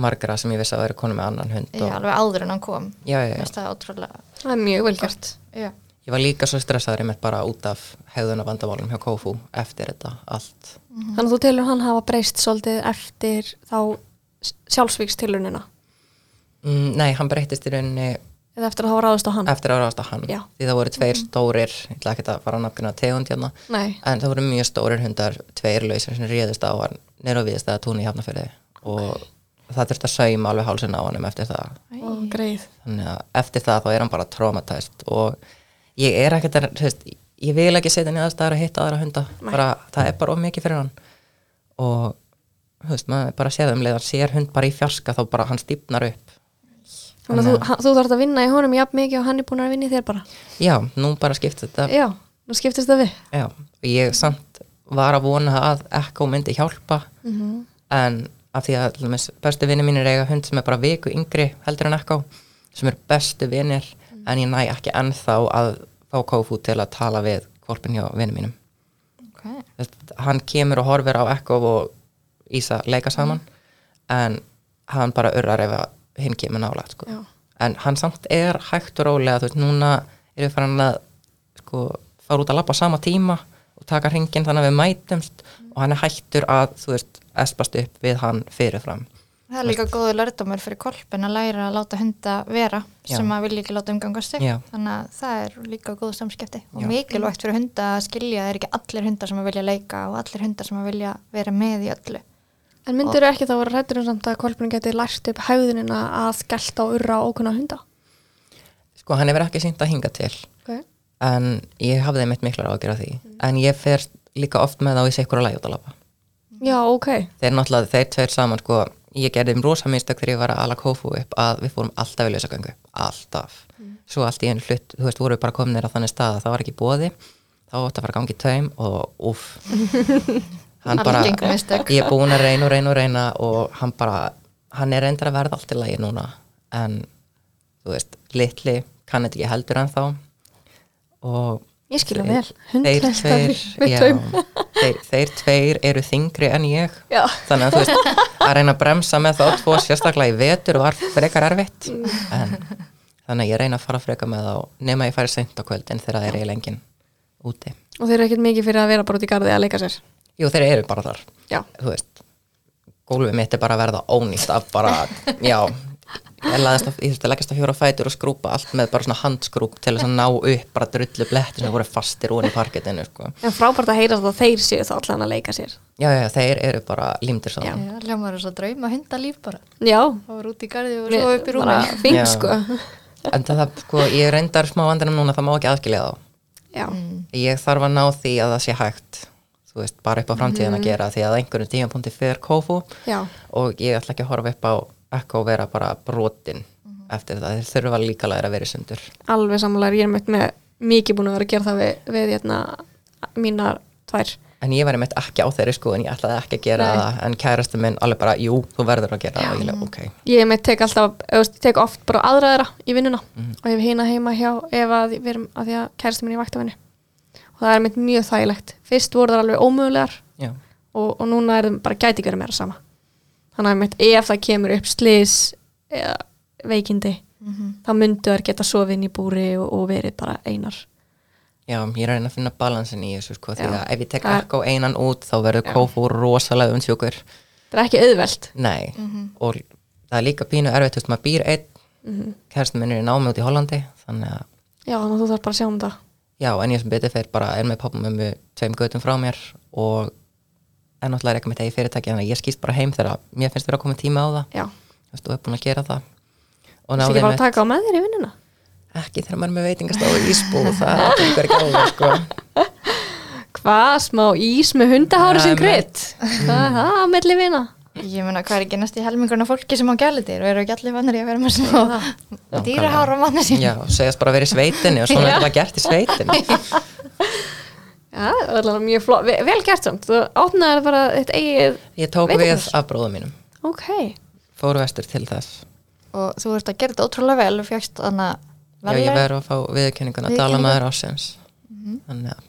margra sem ég vissi að vera konu með annan hund Já, og, alveg áður en hann kom já, já, já. Það ótrúlega Það er mjög vel gert. Já, ég var líka svo stressaður einmitt bara út af hegðuna vandamálum hjá Kofu eftir þetta allt Þannig að þú telur hann hafa breyst svolítið eftir þá sjálfsvíkstilunina mm, nei, hann breyttist í rauninni eða eftir að hafa ráðist á hann. eftir að ráðast á hann. Já. því það voru tveir stórir, ég ætla ekki að fara að nafngina tegund hérna, Nei. en það voru mjög stórir hundar tveir lausir sem réðist á hann nýra á viðstæða túni í hafnafyrði og það þurfti að sauma alveg hálsinn á hann eftir það. Og greið. þannig að eftir það þá er hann bara traumatæst og ég er ekkert að, þú veist, ég vil ekki setja staðar að hitta aðra hunda. Bara, það er bara of mikið fyrir hann. Og þú veist, maður bara séð um leið hann sér hund bara í fjarska þá bara hann stípnar upp Þannig að þú, þú þarf að vinna í honum jafn mikið og hann er búin að vinna í þér bara. já, nú bara skipt þetta Já, nú skiptist það við. já, ég samt var að vona að Ekko myndi hjálpa en af því að dæmis, bestu vinni mínir eiga hund sem er bara viku yngri heldur en Ekko sem er bestu vinnir en ég næ ekki ennþá að fá Kofu til að tala við kvolpin hjá vinni mínum. Ok. Þess- hann kemur og horfir á Ekko og Ísa leika saman en hann bara urrar ef að hinn kemur nálægt sko. En hann samt er hægt og rólega þú veist, núna er við farin að sko, fara út að labba á sama tíma og taka hringin þannig að við mætumst og hann er hægtur að, þú veist, espast upp við hann fyrirfram Það er líka góðu lördómur fyrir kolpin að læra að láta hunda vera Já. sem að vilja ekki láta umgangast sig Já. þannig að það er líka góð samskipti og Já. mikilvægt fyrir hunda að skilja að það er ekki allir hundar sem að vilja leika og allir hundar sem að vilja vera með í öllu En myndir þú ekki þá vera rættur um samt að kolpinu geti lært upp hægðunina að skellta og urra ókunna hunda? sko, hann hefur ekki sínt að hinga til. Okay. en ég hafði mitt miklar á að gera því en ég fer líka oft með þá í sikkur að lægi út að labba. Já, ok. þeir náttúrulega, þeir tveir saman sko, ég gerði um rosa mistök þegar ég var að ala kófu upp að við fórum alltaf í lausagöngu. Alltaf, svo allt í einu hlut þú veist, voru við bara kominir á þannig stað að það var ekki bóði þá átti að fara að gangi taum og uff hann bara, ég er búin að reyna og reyna og reyna og hann bara, hann er reyndar að verða allt í lagi núna. En þú veist, litli kann þetta ekki heldur en þá og Ég skilja þeir- vel. Hund þeir þeir, þeir tveir eru þingri en ég. Já. þannig að þú veist að reyna að bremsa með þá tvo sérstaklega í vetur var frekar erfitt. En þannig að ég reyna að fara frekar með þá nema ég færi seint á kvöldin þegar það er eiginlega engin úti. Og þeir eru ekkert mikið fyrir að vera bara út í garði að leika sér. Jú þeir eru bara þar Já. þú veist gólfið mitt er bara að verða ónýtt af bara, já ég laðist að, ég þurfti að leggast að fjóra fætur og skrúpa allt með bara svona handskrúp til að ná upp bara drullu bletti sem voru fastir úr í parkettinu, sko. En frábært að heyra að þeir séu þá allan að leika sér. Já, já, þeir eru bara límdir svo. Já. Hljómar þess að drauma hundalíf bara Já, og vera út í garði og svo upp í rúmi Já. sko. En það, sko, ég reyndar smá vandanum núna, það má ekki aðskilja þá. Já, Ég þarf að ná því að það sé hægt, þú veist, bara upp á framtíðin að gera því að einhverjum tímapunkti fyrir kófu já, og ég ætla ekki að horfa upp á ekko og vera bara brotin eftir það, þeir þurfa líka að vera sundur. alveg sammálar. Ég er meitt með mikið búin að vera að gera það við, við hérna, mínar tvær. En ég væri meitt ekki á þeirri sko en ég ætlaði ekki að gera Nei. það en kærastu minn alveg bara, jú, þú verður að gera það og ég leik, ok. Ég meitt tek alltaf, veist, tek oft bara aðra þeirra í vinnuna Mhm. og ég hef hina heima hjá ef að að að kæristu minn í vaktavinni. Og það er meitt mjög þægilegt. Fyrst voru það alveg ómögulegar Já, og, og núna er það bara gæti ekki verið meira sama. Þannig að einmitt, ef það kemur upp slis eða veikindi þá myndu þær geta sofið inn í búri og, og verið bara einar. Já, ég er að reyna að finna balansin í þessu sko því að ef ég tek ekko einan út þá verður kófu rosalega undsjúkur. það er ekki auðvelt. Nei, og það er líka pínu erfitt, þú veist, maður býr einn, mm -hmm. kærastu minn er í námi út í Hollandi, þannig að já, þannig að þú þarf bara að sjá um það Já, en ég sem betur fyrir bara er með pappa með mjög tveim götum frá mér og er náttúrulega ekki mitt eigi fyrirtæki þannig að ég skýst bara heim þegar mér finnst vera að koma tíma á það. Já, og er búin að gera það. Þú og veist ekki bara að taka á með þér í vinnuna? Ekki þegar maður er með veitingastofu í ísbú það gengur ekki alveg sko. Hvað, smá ís með hundahári sem krydd? Hvað er það að melli vinna Ég meina, hvað er ekki næst í helmingurna fólki sem á gælitir og eru ekki allir vannir í að vera með svona dýrahára manni sín Já, og segjast bara að vera í sveitinni og svona er það gert í sveitinni. Já, það er alveg mjög flott, vel, gert samt. Þú átnaði bara eitt eigið Ég tók við af bróðum mínum. Ok, fóru vestur til þess. Og þú ert að gera þetta ótrúlega vel og fjagst þannig Já, ég verður að fá viðurkenninguna að dala Viðurkenningu. maður ásins þannig að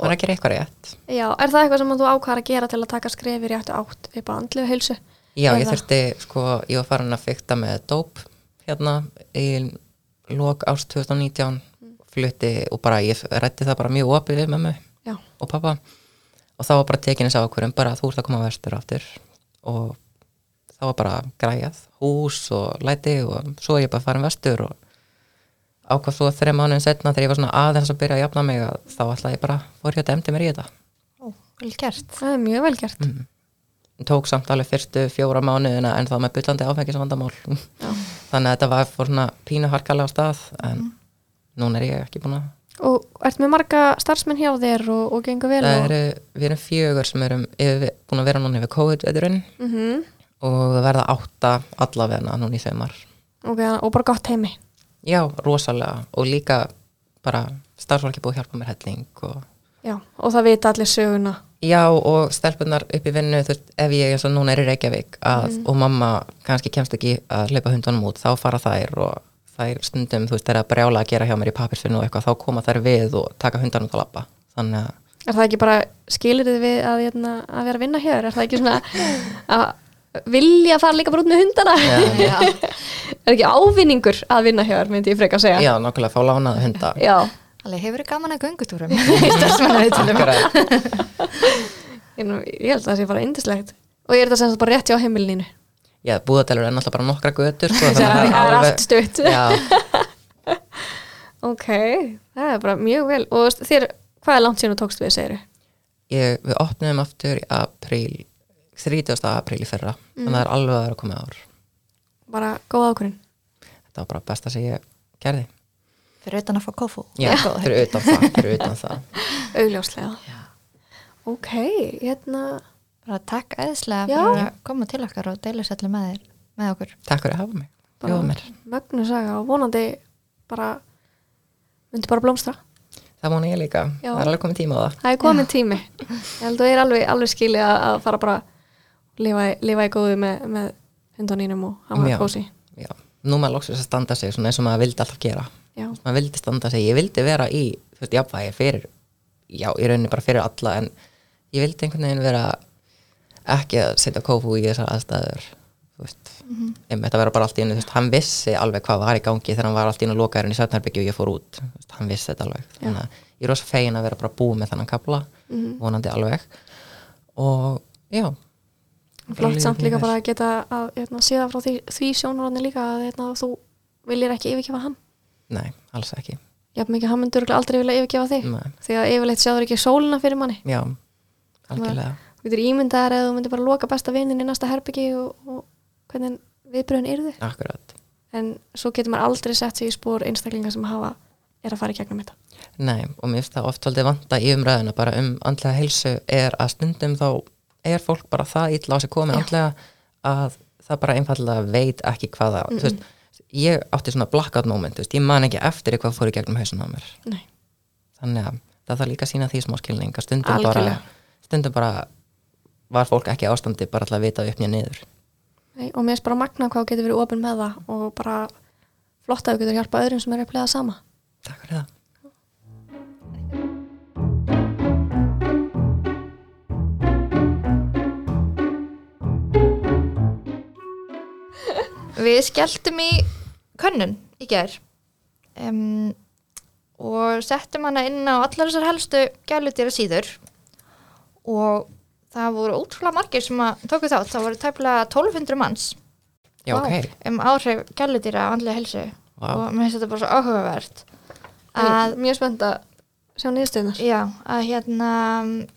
er að gera eitthvað rétt. Já, er það eitthvað sem þú ákvæðar að gera til að taka skrefir í ættu átt við bara andlu heilsu? Já, ég þurfti, sko, ég var farin að fykta með dóp hérna í lok ást 2019 flutti og bara ég rætti það bara mjög opið við mömmu já, og pappa og þá var bara tekin þess ákvörðum bara að þú ert að koma vestur aftur. Og þá var bara græjað hús og læti og svo er ég bara farin vestur og ákvað svo þreim mánuðin setna þegar ég var svona aðeins að byrja að jafna mig að þá ætlaði ég bara, fór ég að demdi mér í þetta. Ó, vel gert. Það er mjög vel gert. Mm. tók samt alveg fyrstu fjóra mánuðina en þá með byllandi áfengisvandamál. Þannig að þetta var svona pínu harkalega á stað en núna er ég ekki búin að og ert með marga starfsmenn hjá þér og, og gengur vel það og, eru, við erum fjögur sem erum yfir, búin að vera núna yfir COVID-veturinn mm og það verða átta allavegna núna í semar og, og bara gott heimi já, rosalega. Og líka bara starfsfólki búið að hjálpa mér helling og já, og það vita allir söguna. Já og stelpunar upp í vinnu þú veist, ef ég eins og núna er í Reykjavík að, og mamma kannski kemst ekki að hlaupa hundunum út, þá fara þær og þær stundum, þú veist, þeir að brjála að gera hjá mér í pappirsvinnu og eitthvað, þá koma þær við og taka hundanum til að lappa, þannig að er það ekki bara skilir þið við að, hérna, að vera að vinna hér er það ekki svona að vilja fara líka bara út með hundana. Já. er ekki ávinningur að vinna hér myndi ég freka að segja? Já, nokkulega fá lánaða hunda. Já. Alveg, hefur þið gaman að Akkurat. Ég, held að það sé bara indislegt og ég er þetta sem bara rétt hjá heimilinu? Já, búðadelur er náttúrulega bara nokkra götur sko, það er, það er allt stutt. Já, ok, það er bara mjög vel. Og þér, hvað er langt síðan þú tókst við segir ég, við opnum aftur í apríl 30. apríl í fyrra. Þannig að það er alveg að vera koma ár. Bara góð ákvörðin þetta var bara besta sem ég gerði. Fyrir utan að fá kófu Já, fyrir utan það, fyrir utan það. Augljóslega. Ok, hérna bara takk eðslega Já. fyrir að koma til okkar og deila sællu með þér með okkur. Takk fyrir að hafa mig, bjóða mér. mögnu saga og vonandi bara myndi bara blómstra. Það vona ég líka, Já. það er alveg komið tíma á það. Það er komin tími. Ég held að ég er alveg, alveg skili að, að fara bara lifa, í- góðu með, með hundunínum og hann var kósi Já, nú maður loksins að standa sig eins og maður vildi alltaf gera. Maður vildi standa sig, ég vildi vera í þú veist, jafnvægi fyrir já, í rauninni bara fyrir alla en ég vildi einhvern veginn vera ekki að setja kófu í þessar aðstæður þú veist, mm -hmm. þetta vera bara allt í einu, þú veist, hann vissi alveg hvað var í gangi þegar hann var allt í einu lokaðurinn í Sötnarbyggju og ég fór út, þú veist, hann vissi þetta alveg. Þannig að ég er rosa fegin að vera bara búið með þannig kapla vonandi alveg. Og já flott samt líka bara að geta að hérna, síða frá því, því sjónarotni líka að hérna, þú viljir ekki yfirgefa hann. Nei, alls ekki. Jafn mikið hann myndur aldrei vilja yfirgefa þig. Nei. því að yfirleitt sjáður ekki sólina fyrir manni. Já, algjörlega. þú getur ímyndaðar eða þú myndir bara loka besta vinnin í næsta herbyggi og, og hvernig viðbröðin yrðu. Akkurat. En svo getur maður aldrei sett sig í spór einstaklinga sem hafa er að fara í gegnum þetta. Nei, og mér finnst það oft aldrei vanta í umræðuna bara um andlega heilsu er að stundum þá er fólk bara það illa á sig komin Já. andlega að það bara einfallega veit ekki hvað það, þú veist, ég átti svona blackout moment, veist, ég man ekki eftir hvað fór í gegnum hausun á mér. Nei. Þannig að það þarf líka að sína því smá skilning að stundum bara, stundum bara var fólk ekki ástandi bara til að vita upp nýja niður. Nei, og mér finnst bara magna hvað getur verið opinn með það og bara flott að þú getur hjálpa öðrum sem eru að plega sama Takk fyrir það. Við skelltum í könnun í gær um, og settum hana inn á allar þessar helstu gælutýra síður og það voru ótrúlega margir sem að tóku þátt, það voru tæplega 1200 manns Já, Vá. ok. um áhrif gælutýra á andlega helsu Vá. og mér finnst þetta bara svo áhugavert að, að, Mjög spennt að sjá niðurstöðunar já, að hérna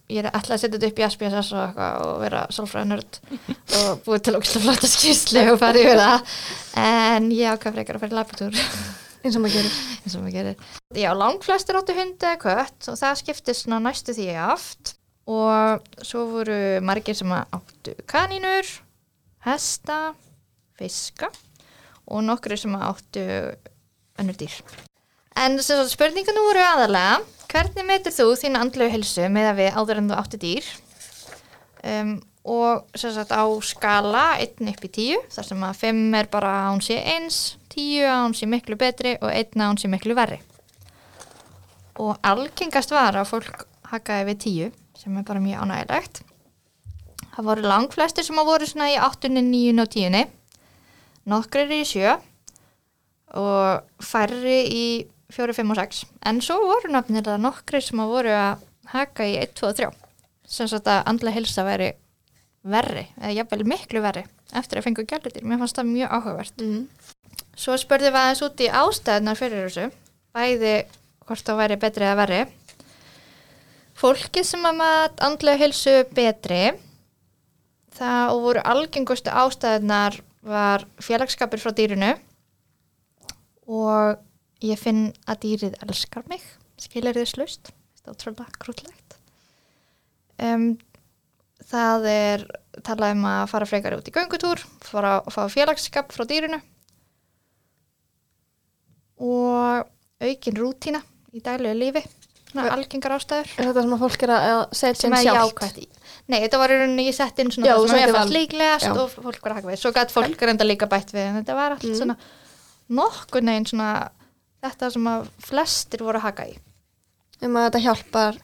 ég er alltaf að setja þetta upp í SPSS og eitthvað og vera sálfræðinörd og búið til ógæslega flotta skýrslu og fara yfir það. En ég ákvað frekar að fara í labbitúr eins og maður gerir. Eins og maður gerir. Já, langflestir áttu hundi eða kött og það skiptist svona næstu því aft. Og svo voru margir sem áttu kanínur, hesta, fiska og nokkru sem áttu önnur dýr. En spurningunum voru aðalega, hvernig metur þú þín andlegu hilsu með að við áður en þú áttu dýr? Um, og sagt á skala 1 upp í 10, þar sem að 5 er bara að hún sé eins, 10 að hún sé miklu betri og 1 að hún sé miklu verri. Og algengast var að fólk hakaði við 10, sem er bara mjög ánægilegt. Það voru langflestir sem að voru svona í 8, 9 og 10, nokkrir í 7 og færri í 4, 5 og 6. En svo voru nafnir það nokkrir sem að voru að haka í 1, 2 og 3. Sem sagt að andlega hilsa væri verri, eða jafnvel miklu verri eftir að fengu gælutir. Mér fannst það mjög áhugavert. mm. Svo spurðum við aðeins út í ástæðunar fyrir þessu, bæði hvort það væri betri eða verri. Fólki sem að mat andlega hilsu betri, það og voru algengustu ástæðunar var félagskapur frá dýrinu og ég finn að dýrið elskar mig, skilir þið slust, þetta er ótrúlega krútlegt. Um, það er talað um að fara frekar út í göngutúr, fara að fá félagskap frá dýrinu og aukin rútína í daglegu lífi algengar ástæður er þetta sem að fólk er að setja inn sjálft Nei, þetta var í rauninni ég sett inn svona Já, það sem ég fannst líklegast Já. og fólk var að haka við svo gætt fólk reynda líka bætt við en þetta var allt Mm. svona nokkur neginn svona þetta sem að flestir voru að haka í. Um að þetta hjálpar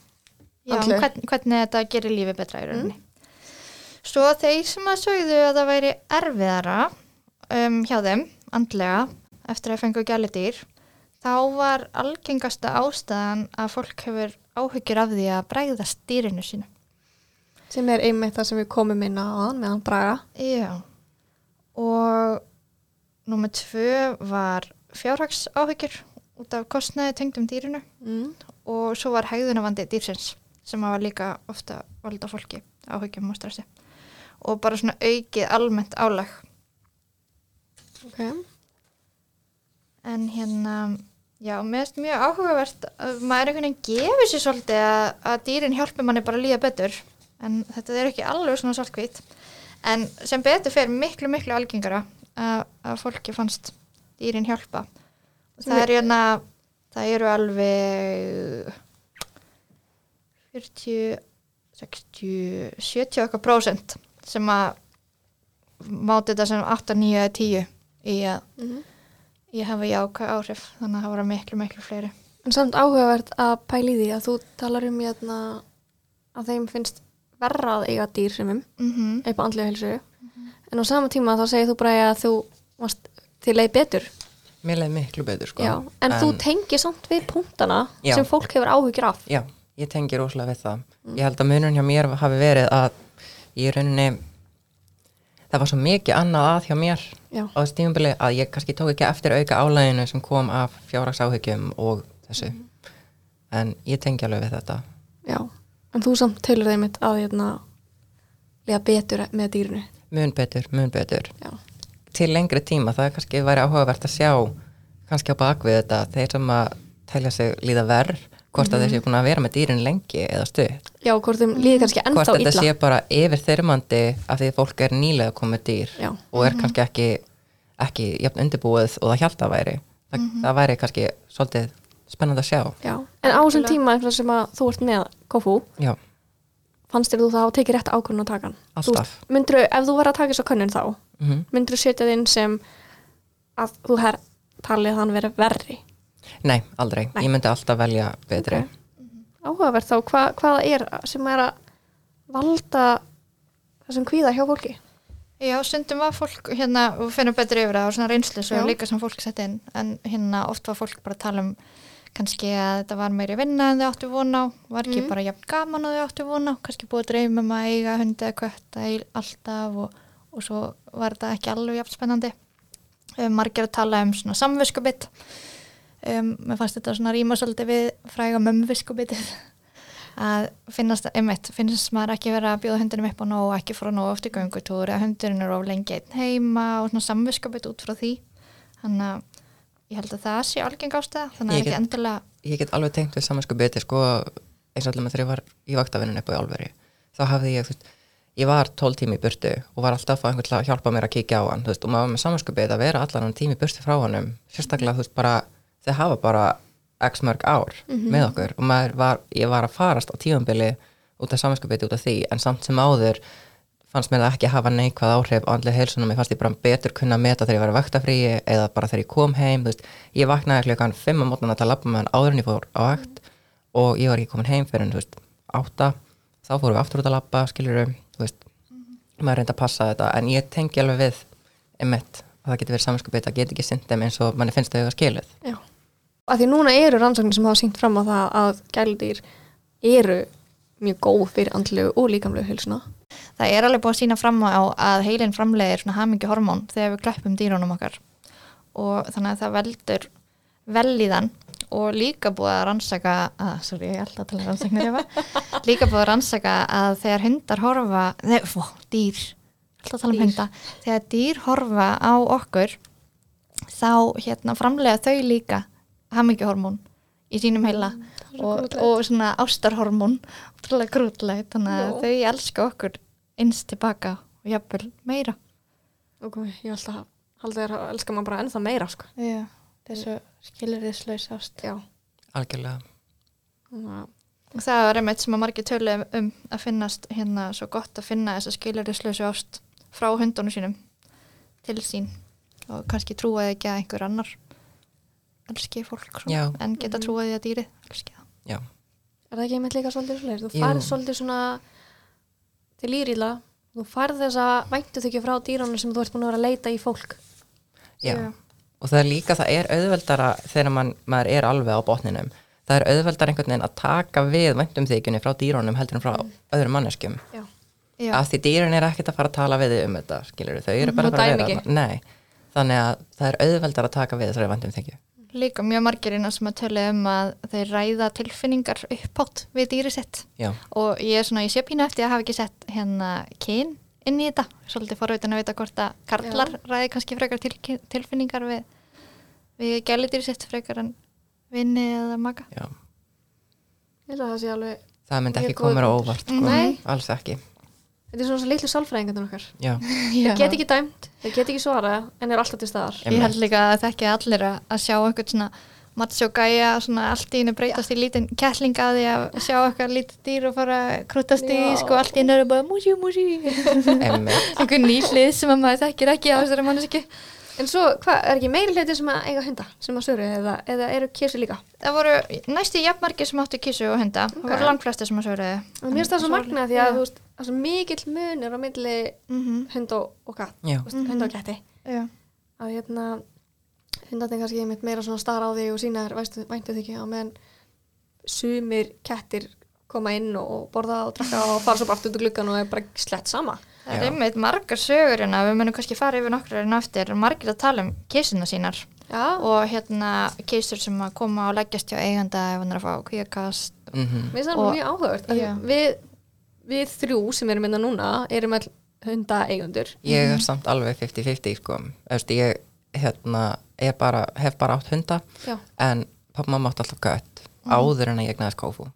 Já, Andlegu. hvern, hvernig þetta gerir lífi betra í rauninni. Svo þeir sem að sögðu að það væri erfiðara um, hjá þeim, andlega eftir að fengu gæludýr þá var algengasta ástæðan að fólk hefur áhyggjur af því að bræðast dýrinu sínu. Sem er einmitt það sem við komum inn á aðan meðan Braga. Já. Og númer tvö var fjárhags áhyggjur út af kostnaði tengdum dýrinu mm. og svo var hegðunavandi dýrsins sem var líka ofta valda fólki áhyggjum og stressi og bara svona aukið almennt álag okay. en hérna já, mér finnst mjög áhugavert að maður einhvern veginn gefur sér svolítið að, að dýrin hjálpi manni bara að líða betur en þetta er ekki alveg svona svartkvít en sem betur fer miklu miklu algengara að, að fólki fannst dýrin hjálpa. Og það er hérna það eru alveg 40 60, 70 okkar prósent sem að máti þetta sem 8, 9 eða 10 í að mm. ég hafa jákvæð áhrif. Þannig að það voru miklu miklu fleiri. En samt áhugavert að pæli því að þú talar um hérna, að þeim finnst verra að eiga dýr sem um mm -hmm. á andlega helsu en á sama tíma þá segir þú bara að þú varst til leið betur? Mér leið miklu betur sko. Já, en, þú tengir samt við punktana Já. sem fólk hefur áhyggjur af. Já, ég tengi rosalega við það. Ég held að munun hjá mér hafi verið að ég rauninni, það var svo mikið annað að hjá mér Já. á tímabili að ég kannski tók ekki eftir auka álæginu sem kom af fjárhagsáhyggjum og þessu. En ég tengi alveg við þetta. Já, en þú samt telur þeim að hérna lega betur með dýrinu. Mun betur, mun betur. Já, til lengri tíma, það er kannski væri áhugavert að sjá kannski á bakvið þetta þeir sem að telja sig líða verð hvort að þeir séu búin að vera með dýrin lengi eða stuð, Já hvort þeim líði kannski hvort ennþá þetta illa. sé bara yfir þyrmandi af því að fólk er nýlega komið dýr Já. og er kannski ekki ekki jafn undirbúið og það hjálta að væri. Það, það væri kannski svolítið spennandi að sjá. Já, en á þessum tíma sem að þú ert með Kofu, já, fannst þér þú það að tekið rétt ákvörðun að taka hann? Alltaf. Myndur, ef þú verður að taka þess að könnun þá, mm myndur þú setja þinn sem að þú her talið að hann verið verri? nei, aldrei, Nei. ég myndi alltaf velja betri Ok. Áhugavert þá, hva, hvaða er sem er að valda þessum kvíða hjá fólki? Já, stundum var fólk hérna og finnum betri yfir það og svona reynslu svo Já. líka sem fólk sett inn en hérna oft var fólk bara að tala um kannski að þetta var meiri vinna en þau áttu von á. Var ekki Mhm. bara jafn gaman og þau áttu von á. Kannski búið að dreyma um að eiga hundi eða kötta í alltaf og, og svo var þetta ekki alveg jafn spennandi. Um, margir að tala um svona samviskubitt um, mér fannst þetta svona rýma svolítið við fræga mömmviskubitið að finnast, einmitt, finnst maður ekki vera að bjóða hundinum upp á nóg og ekki fara nóg oft í göngutúr eða hundurinn er of lengi einn heima og svona samviskabit út frá því. Þannig að ég held að það sé algeng ástæða þannig að ekki endilega ég get alveg tengt við samansku beti sko, eins og allir með þegar ég var í vaktavinnun upp á Álveri. Þá hafði ég, þú veist, ég var 12 tími í burtu og var alltaf að einhvern að hjálpa mér að kíkja á hann, þú veist, og maður var með samansku beti að vera allan hann tími í burtu frá honum. Sérstaklega, þú veist, bara, þeir hafa bara x mörg ár með okkur og var, ég var að farast á tíðanbili út af samansku beti út af því. En samt sem áður fannst mér það ekki hafa neikvað áhrif á andlega heilsunum, ég fannst ég bara betur kunna að meta þegar ég var að vaktafríi eða bara þegar ég kom heim, þú veist, ég vaknaði klukkan 5 á mótnan að tala labba með hann áður en ég fór á vakt og ég var ekki komin heim fyrir en, þú veist, 8 þá fórum við aftur út að labba, skiljur þú veist, maður reyndi að passa þetta en ég tengi alveg við emitt, að það getur verið samanskupið, það getur ekki syndum eins og manni finnst þau að skiluð Já. Af því núna eru rannsóknir sem hafa sínt fram á það að gæludýr eru mjög góð fyrir andlegu og líkamlegu heilsuna. það er alveg búið að sína fram á að heilin framlegir svona hamingi hormón þegar við kleppum dýrunum okkar. Og þannig að það veldur velíðan og líka búið að rannsaka að, sorry, ég held að tala um rannsaknir líka búið að rannsaka að þegar hundar horfa, nei, fó, dýr held að tala um Dýr. hunda. Þegar dýr horfa á okkur þá hérna framlega þau líka hamingjuhormón í sínum heila og, og svona ástarhormón ótrúlega grútlega þannig að þau elska okkur eins tilbaka og jafnvel meira. Ok, ég held að halda þér að elska maður bara ennþá meira, sko. Já, þessu skilur þið slaus ást. Já. algjörlega, að- og það er einmitt sem að margir tölu um að finnast hérna svo gott að finna þessa skilur þið slausu ást frá hundunum sínum til sín og kannski trúaði ekki að einhver annar elski fólk svo, en geta trúaði að dýrið elski það já, Er það ekki einmitt líka svolítið svolítið? Þú Jú. færð svolítið svona til líriðla, þú færð þessa væntu þykju frá dýrunum sem þú ert búin að vera að leita í fólk. já. Já. og það er líka, það er auðveldara þegar man, maður er alveg á botninum það er auðveldara einhvern veginn að taka við væntumþykjunni frá dýrónum heldur en frá öðrum manneskjum Já. Já. af því dýrin er ekkert að fara að tala við þig um þetta skilur þau eru bara Og að fara að vera ekki. Nei, þannig að það er auðveldar að taka við þessari væntumþykju Líka mjög margir innan sem að tölu um að þeir ræða tilfinningar uppátt við dýri sitt. Já, og ég er svona, ég sé pínu eftir að hafa ekki sett hérna kyn inn í þetta svolítið forveitin að vita hvort að karlar ræði kannski frekar til, tilfinningar við, við gæludýri sitt frekar en vinni eða maka já. Ég held að það sé alveg, það myndi ekki koma á óvart sko. Alls ekki þetta er svona svo litlu sálfræðingarnir okkar. já, Þeir get ekki dæmt, þeir get ekki svara en er alltaf til staðar. Ég held líka að þekki allir að, að sjá eitthvað svona gæja svona allt í hennu breytast í lítinn kettling að því að sjá eitthvað lítið dýr og fara að krútast í sko allt í hennu er bara músi músi emmitt einhver nýlið sem að maður þekkir ekki á þessari manneski En svo, hvað, er ekki meiri hluti sem að eiga hunda, sem að söru, eða, eða eru kísi líka? Það voru næstu jafnmargir sem áttu kísu og hunda það Ok. voru langflestir sem að sögurðu Og mér finnst það svo magna því að, þú veist, það er svo mikill munur á milli mm -hmm. hund og, og katt, veist, hund og ketti. Já, Að hérna, hundarnir kannski einmitt meira svona stara á þig og sína þér, veistu, væntu þig ekki, á meðan sumir kettir koma inn og borða og drakka og fara svo bara aftur út úr gluggan og er bara slett sama. Það er einmitt margar sögur hérna, við munum kannski fara yfir nokkrar hérna eftir, margir að tala um kísuna sínar. Já, og hérna kísur sem að koma og leggjast hjá eiganda ef hann er að fá kvíakast. mm mér finnst það mjög áhugavert. Við, við þrjú sem erum minna núna erum all hunda eigundur ég er samt alveg 50-50 sko. Ég hérna, er bara, hef bara átt hunda. Já, en pappa mamma átt alltaf gött áður en að ég egnaðist kófu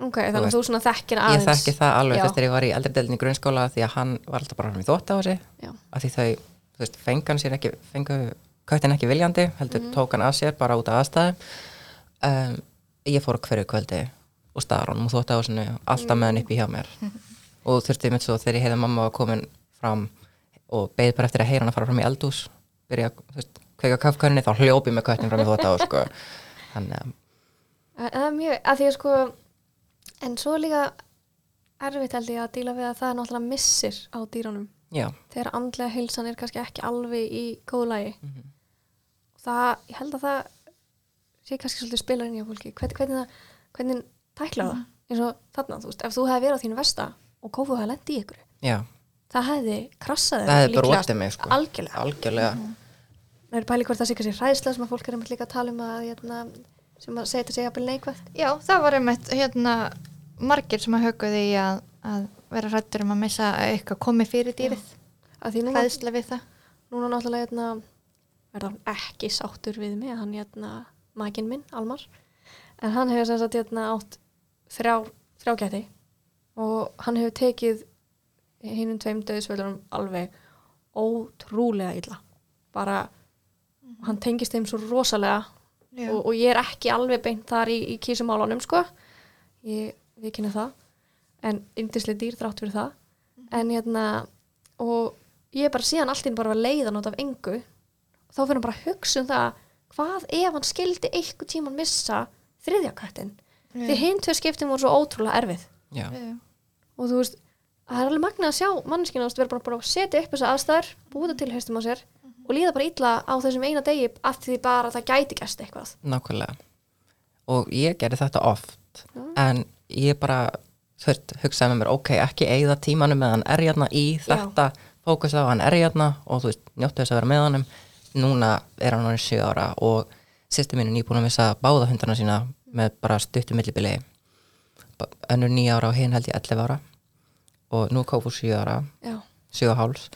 ok, þannig að þú svona þekkir ég aðeins. þekki það alveg þess þegar ég var í eldri deildin í grunnskóla því að hann var alltaf bara í þótt á þessi Já. af því þau, þú veist, fengan sér ekki fengu köttin ekki viljandi heldur Mhm. tók hann að sér bara út af aðstæðum. Um, ég fór hverju kvöldi og staðar honum og þótt á þessu alltaf með hann uppi hjá mér. Og þurfti mitt svo þegar ég heiði mamma var komin fram og beið bara eftir að heyra hann að fara fram í eldús byrja, þú veist, En Það að að svo er líka erfitt held ég að díla við að það er náttúrulega missir á dýrunum. Já, þegar andlega heilsan er kannski ekki alveg í góðu lagi. Það, ég held að það sé kannski svolítið spila inn í fólki. Hvernig, hvernig, það, hvernig tækla það? Eins og þarna, þú veist, ef þú hefði verið á þínu versta og kófu hefði lendi í ykkur já, það hefði krassað það hefði óttið mig sko. algjörlega, algjörlega. Það er pæli hvort það sé kannski hræðsla sem að fólk er einmitt líka að tala um að hérna, sem að þetta segja að neikvægt Já, það var einmitt hérna margir sem að höguði í að, að vera hrættur um að missa að eitthvað komi fyrir dýrið, hræðsla við það. núna náttúrulega hérna, er hann ekki sáttur við mig hann hérna, maginn minn, Almar. En hann hefur sem sagt hérna átt þrjá, þrjá gæti. Og hann hefur tekið hinnum tveim döðsvöldurum alveg ótrúlega illa. Bara hann tengist þeim svo rosalega. Og, og ég er ekki alveg beint þar í, í kísumálunum sko. Ég viðkynna það. En yndislega dýr þrátt fyrir það. En hérna og ég er bara síðan allt inn bara var leiðan út af engu. Þá fyrir hann bara að hugsa um það hvað ef hann skildi eitthvað tíman missa þriðja köttin því hinn tvö skiptin voru svo ótrúlega erfið. Já, Já. og þú veist, það er alveg magnað að sjá manneskina að vera bara, bara að setja upp þessa aðstæður búið það til haustum á sér og líða bara illa á þessum eina degi af því bara að það gæti gæst eitthvað. Nákvæmlega. Og ég gerði þetta oft en ég bara veist, hugsaði með mér, ok, ekki eigða tímanum með hann er hérna í þetta fókus á hann er hérna og þú veist, njóttu þess að vera með honum. Núna er hann orðin 7 ára og sýsti mín er nýbúin að missa báða hundarna sína með bara stuttu millibili. Önnur 9 ára og hinn held ég 11 ára. Og nú kófu 7 ára. Já, 7 og háls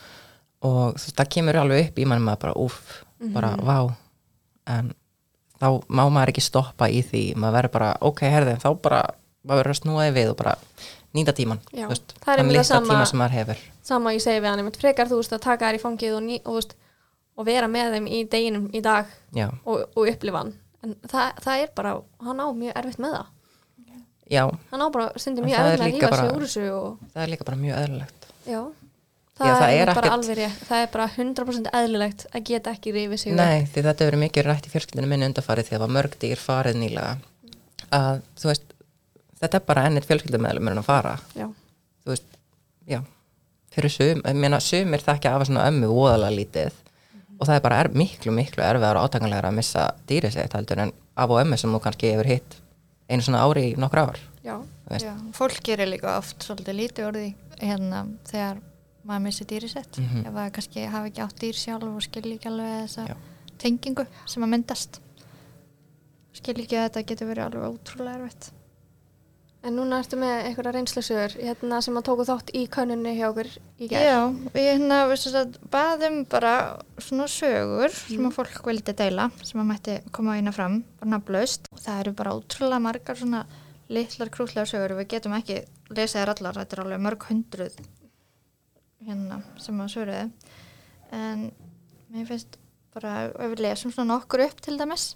og þú veist, það kemur alveg upp í mann maður bara úff, bara Mhm. vá. En þá má maður ekki stoppa í því, maður verður bara ok, herði, þá bara, maður verður að snúa því við og bara nýta tíman, Já, þú veist, það er einmitt það sama- tíma sem maður hefur. sama ég segi við hann einmitt frekar þú veist að taka þær í fangið og, og, veist, og vera með þeim í deginum í dag og, og upplifa hann. En það, það er bara, hann á mjög erfitt með það. Já, hann á bara stundum mjög er erfitt með að líka rífa sig úr þessu og það er líka bara mjög eðlilegt. Já, það, það er, er bara ekkert- alveg rétt. Það er bara 100% eðlilegt að geta ekki rífið sig upp. Nei, því þetta hefur verið mikið rætt í fjölskyldinu minni undarfarið því að það var mörg dýr farið nýlega. Að þú veist þetta er bara ennit fjölskyldumæðlum að fara. Já, þú veist, já fyrir sum, ég meina sumir þekkja af svona ömmu voðalega lítið og það er bara er, miklu, miklu erfiðar og átakanlegar að missa dýrið sitt heldur en af og ömmu sem þú kannski hefur hitt einu svona ári í nokkur ár. Já. Já, fólk gerir líka oft svolítið lítið orði hérna þegar maður missi dýri sett Mhm. ef það kannski hafi ekki átt dýr sjálf og skilji ekki alveg þessa Já. tengingu sem að myndast. Skilji ekki að þetta getur verið alveg ótrúlega erfitt. En núna ertu með einhverja reynslusögur hérna sem að tóku þátt í könnunni hjá okkur í gerð Já, við hérna að, baðum bara svona sögur sem að fólk vildi deila sem að mætti koma eina fram bara nafnlaust. Og það eru bara ótrúlega margar svona litlar krútlega sögur. Við getum ekki lesið þær allar þetta er alveg mörg hundruð hérna sem að söguðu en mér finnst bara ef við lesum svona nokkur upp til dæmis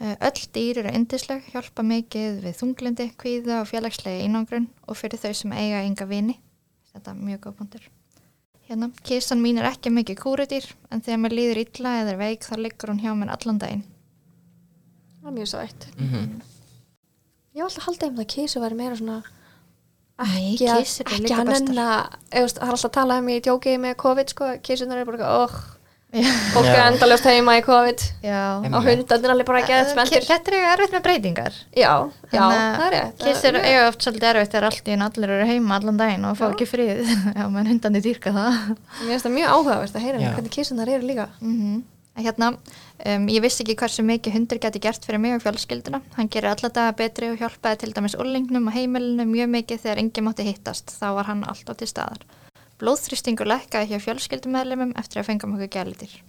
Eh, Öll dýr eru yndisleg, hjálpa mikið við þunglindi, kvíða og félagslega einangrun og fyrir þau sem eiga enga vini. Þetta er mjög góð punktur. Hérna, kissan mín er ekki mikið kúrudýr en þegar mér líður illa eða er veik þá liggur hún hjá mér allan daginn. það er mjög sætt Mhm. ég var alltaf að halda einmitt að kísu væri meira svona Nei, ekki að, eru ekki að þú veist, það er alltaf að tala um í djókið með COVID sko, kísunar er bara oh, fólk er endaljóst heima í COVID Já. Á hundarnir alveg bara að geða spenntir Kettir eiga erfitt með breytingar. já, já, það er Kissir Það er- eiga oft svolítið erfitt þegar allt í einn allir eru heima allan daginn og fá Já. ekki frið. Já, menn hundandi dýrka það. mér finnst það mjög áhugavert að heyra hvernig kissunar eru líka Mm Hérna, um, ég vissi ekki hversu mikið hundur geti gert fyrir mig og fjölskylduna. Hann gerir alla daga betri og hjálpaði til dæmis úrlingnum og heimilinu mjög mikið þegar enginn mátti hittast. Þá var hann alltaf til staðar. Blóðþrýstingur lekkaði hjá fjölskyldumæðlimum eftir að fengum okkur gælitir.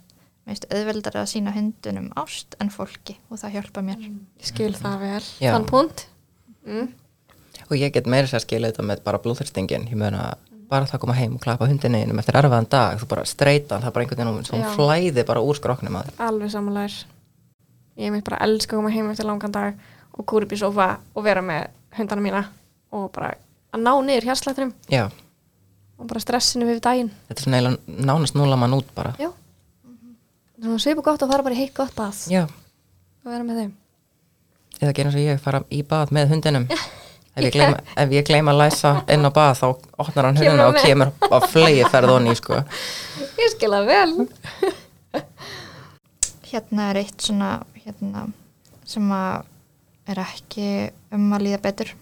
Mér finnst auðveldar að sína hundunum ást en fólki og það hjálpa mér. ég skil það vel, Já. þann punkt mm. og ég get meira sér að skilja þetta með bara blóðþyrstingin ég meina bara það að koma heim og klappa hundin einum eftir erfaðan dag, þú bara streyta hann, það er bara einhvern veginn, svo Já. flæði bara úr skroknum að alveg samanlegar ég mitt bara elska að koma heim eftir langan dag og kúra upp í sofa og vera með hundana mína og bara að ná niður hérslættinum já, og bara stressinu við daginn. Þetta er svona eiginlega nánast núla mann út bara. Já. Það er svona svipu gott að fara bara í heitt gott bað. Já, og vera með þeim. Eða gera eins og ég fara í bað með hundinum ef ég gleyma, ef ég gleyma að læsa inn á bað þá opnar hann hann og kemur á flegi ferð onni sko. ég skil það vel Hérna er eitt svona hérna, sem að er ekki um að líða betur.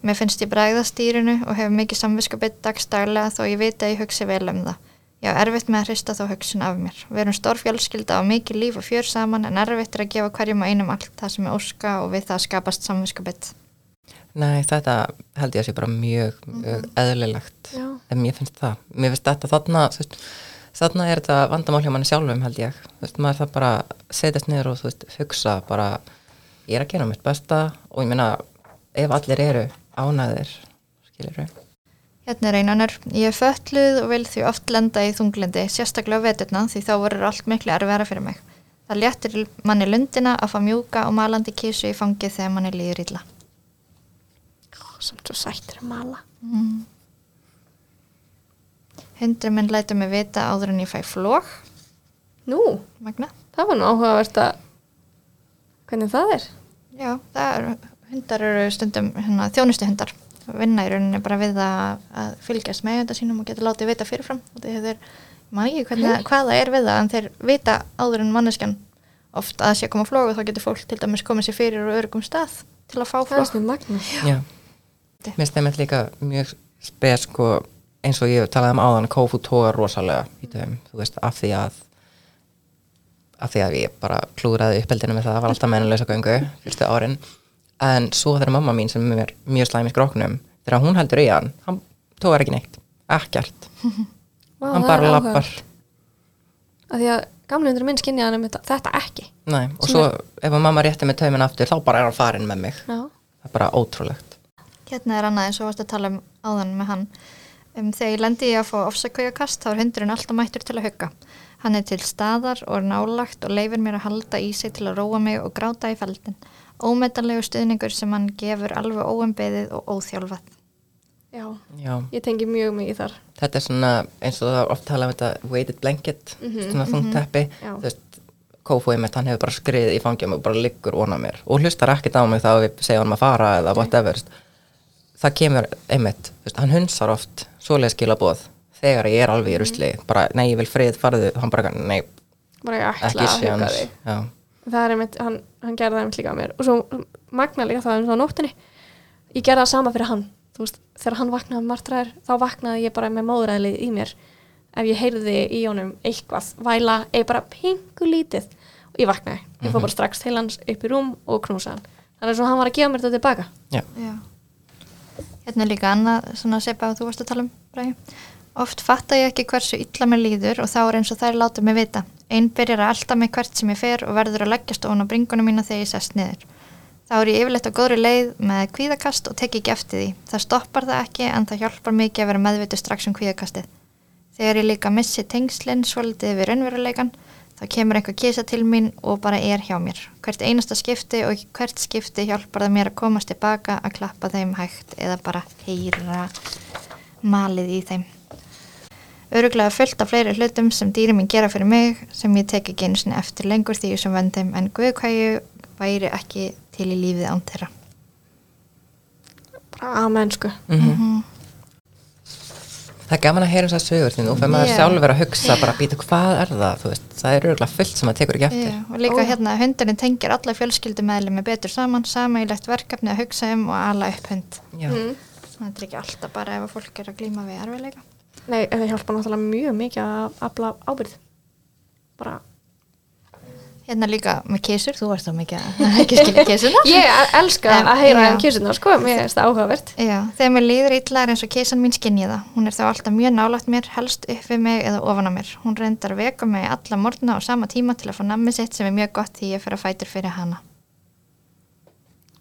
Mér finnst ég bregða stýrinu og hefur mikið samviskubit dagstaglega þó ég veit að ég hugsi vel um það. Ég á erfitt með að hrista þá hugsun af mér. Við erum stór fjölskylda og mikið líf og fjör saman en erfitt er að gefa hverjum og einum allt það sem er óska og við það skapast samviskubit. Nei, þetta held ég að sé bara mjög, mjög eðlilegt Já. en mér finnst það, mér finnst þetta þarna veist, þarna er þetta vandamál hjá manni sjálfum held ég, þú veist, maður það bara setjast niður og þú veist, hugsa bara ég er að gera mitt besta og ég meina ef allir eru ánæðir skilur við Hérna er einanur. Ég er fötluð og vil því oft lenda í þunglindi, sérstaklega á veturna því þá voru allt miklu erfæra fyrir mig. Það léttir manni lundina að fá mjúka og malandi kísu í fangið þegar manni líður illa. Samt svo sættir að mala Mm. Hundri minn lætur mig vita áður en ég fæ flók, nú, Magna. það var nú áhugavert að hvernig það er Já, það er, hundar eru stundum hérna, þjónustu hundar. Vinna í rauninni bara við að, að fylgjast með hundar sínum og geta látið vita fyrirfram. Og þeir, man ekki hvernig, hvað það er við það, en þeir vita áður en manneskjan oft að sé að koma flók og þá getur fólk til dæmis komið sér fyrir og örgum stað til að fá það flók. Mér þeim líka mjög spes sko, eins og ég talaði um áðan kófu tóa rosalega í þeim, þú veist, af því að af því að ég bara klúðraði uppeldinu með það, það var alltaf mennulegsa göngu fyrstu árin, en svo þegar mamma mín sem er mjög slæm í skróknum þegar hún heldur í hann, hann tóar ekki neitt ekkert, Vá, hann bara lappar. Að því að gamli hundur minn skynjaði hann um þetta, ekki. Nei, og Sem svo ef mamma rétti með taumin aftur, þá bara er hann farin með mig. Já, það er bara ótrúlegt Hérna er annað eins og varst að tala um áðan með hann. Um, þegar ég lendi í að fá ofsakaujakast þá er hundurinn alltaf mættur til að hugga. Hann er til staðar og er nálagt og leifir mér að halda í sig til að róa mig og gráta í feldin. Ómetanlegu stuðningur sem hann gefur alveg óumbeðið og óþjálfað. já, Já, ég tengi mjög mikið þar þetta er svona eins og það oft tala um þetta weighted blanket, svona þungteppi Já. þú veist, Kófói mitt, hann hefur bara skriðið í fangja og bara liggur á mér og hlustar ekkert á mig þá ég segja hann að fara eða whatever, þú veist. Það kemur einmitt, veist, hann hunsar oft svoleiðis skilaboð þegar ég er alveg í rusli, bara, nei, ég vil frið farðu, hann bara, nei, bara ég ætla ekki að huga séans þig. Já, það er einmitt, hann, hann gerði það einmitt líka á mér. Og svo magna líka það eins og á nóttinni ég gerði það sama fyrir hann. Þú veist, þegar hann vaknaði martræður þá vaknaði ég bara með móðræðlið í mér. Ef ég heyrði í honum eitthvað væla, eða bara pingu lítið og ég vaknaði, ég fór bara strax til hans upp í rúm og knúsa hann. Þannig að hann var að gefa mér þetta tilbaka. Já, Já. Hérna líka annað svona sepa að þú varst að tala um, Bræði. Oft fatta ég ekki hversu illa mér líður og þá er eins og þær láta mig vita. Einn byrjar að elta mig hvert sem ég fer og verður að leggjast ofan á bringunum mína þegar ég sest niður. Þá er ég yfirleitt á góðri leið með kvíðakast og tek ekki eftir því. Það stoppar það ekki en það hjálpar mikið að vera meðvitu strax um kvíðakastið. Þegar ég líka missi tengslinn svolítið við raunveruleikan, þá kemur einhver kísa til mín og bara er hjá mér. Hvert einasta skipti og hvert skipti hjálpar það mér að komast tilbaka að klappa þeim hægt eða bara heyra malið í þeim. Öruglega fullt af fleiri hlutum sem dýri mín gera fyrir mig sem ég tek ekki einu sinni eftir lengur því sem vend þeim en guðkvæju væri ekki til í lífið án þeirra. bara amen sko mm það er gaman að heyra um þess að sögur því nú fyrir maður Já. sjálfur að hugsa bara býta hvað er það, þú veist, það er örgulega fullt sem maður tekur ekki eftir. Já, og líka hérna hundurinn tengir alla fjölskyldumæðlimi betur saman, samægilegt verkefni að hugsa um og ala upp hund. Já, Mm. Það er ekki alltaf bara ef að fólk er að glíma við erfiðleika. Nei, það hjálpa náttúrulega mjög mikið að afla ábyrð. Bara, Hérna líka með kísur, þú varst þá mikið að ekki skilja kísuna. ég elska En- að heyra um kísunar, sko, mér finnst það áhugavert. Já, þegar mér líður illa er eins og kísan mín skinnið það. Hún er þá alltaf mjög nálægt mér, helst upp við mig eða ofan á mér. Hún reyndar veka mig alla morgna á sama tíma til að fá nammi sitt sem er mjög gott því ég fer að fætur fyrir hana.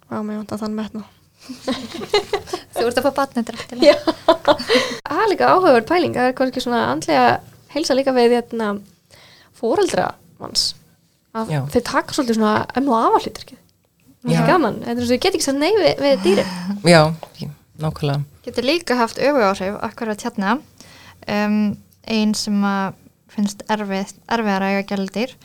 Vá, mér vant að þann metna. Þú ert að fá batnið drættilega. Það er líka áhugaverð pæling, það er kannski svona andlega heilsa líka við hérna fóreldra manns. Að Já. þeir taka svolítið svona ömmu og afa hluturkið. Það Já. er gaman, þetta er svo ég get ekki sagt nei við, við dýrin. já, ég- nákvæmlega. Getur líka haft öfu áhrif akkurat hérna. Um, ein sem að finnst erfið, erfiðar að eiga gældir.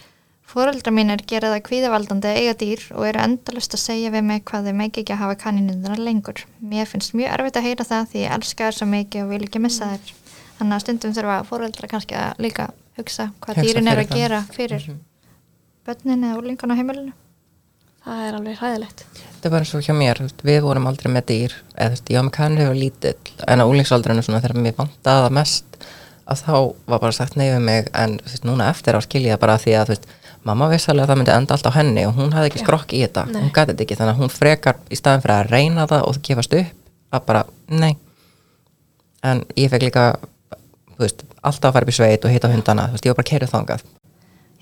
Fóreldra mínir gera það kvíðavaldandi að eiga dýr og eru endalust að segja við mig hvað þau meiki ekki að hafa kaninundar lengur. Mér finnst mjög erfitt að heyra það því ég elska þær svo mikið og vil ekki missa þær. Þannig að stundum þurfa fóreldra kannski að líka hugsa hvað Hugsa dýrin eru fyrir að það. gera fyrir Börnin eða úlingan á heimilinu. Það er alveg hræðilegt. Það var eins og hjá mér, við vorum aldrei með dýr, eða þú veist, ég var með kaninu og lítill, en á úlingsaldrinu svona þegar mér vantaði það mest, að þá var bara sagt nei við mig, en þú veist, núna eftir á skilja bara því að, þú veist, mamma vissi alveg að það myndi enda allt á henni og hún hafði ekki skrokk í þetta, Nei. hún gæti þetta ekki, þannig að hún frekar í staðin fyrir að reyna það og gefast upp, að bara, nei. En ég fekk líka, þú veist, alltaf að fara upp í sveit og hitta hundana, þú veist, ég var bara keirið þangað.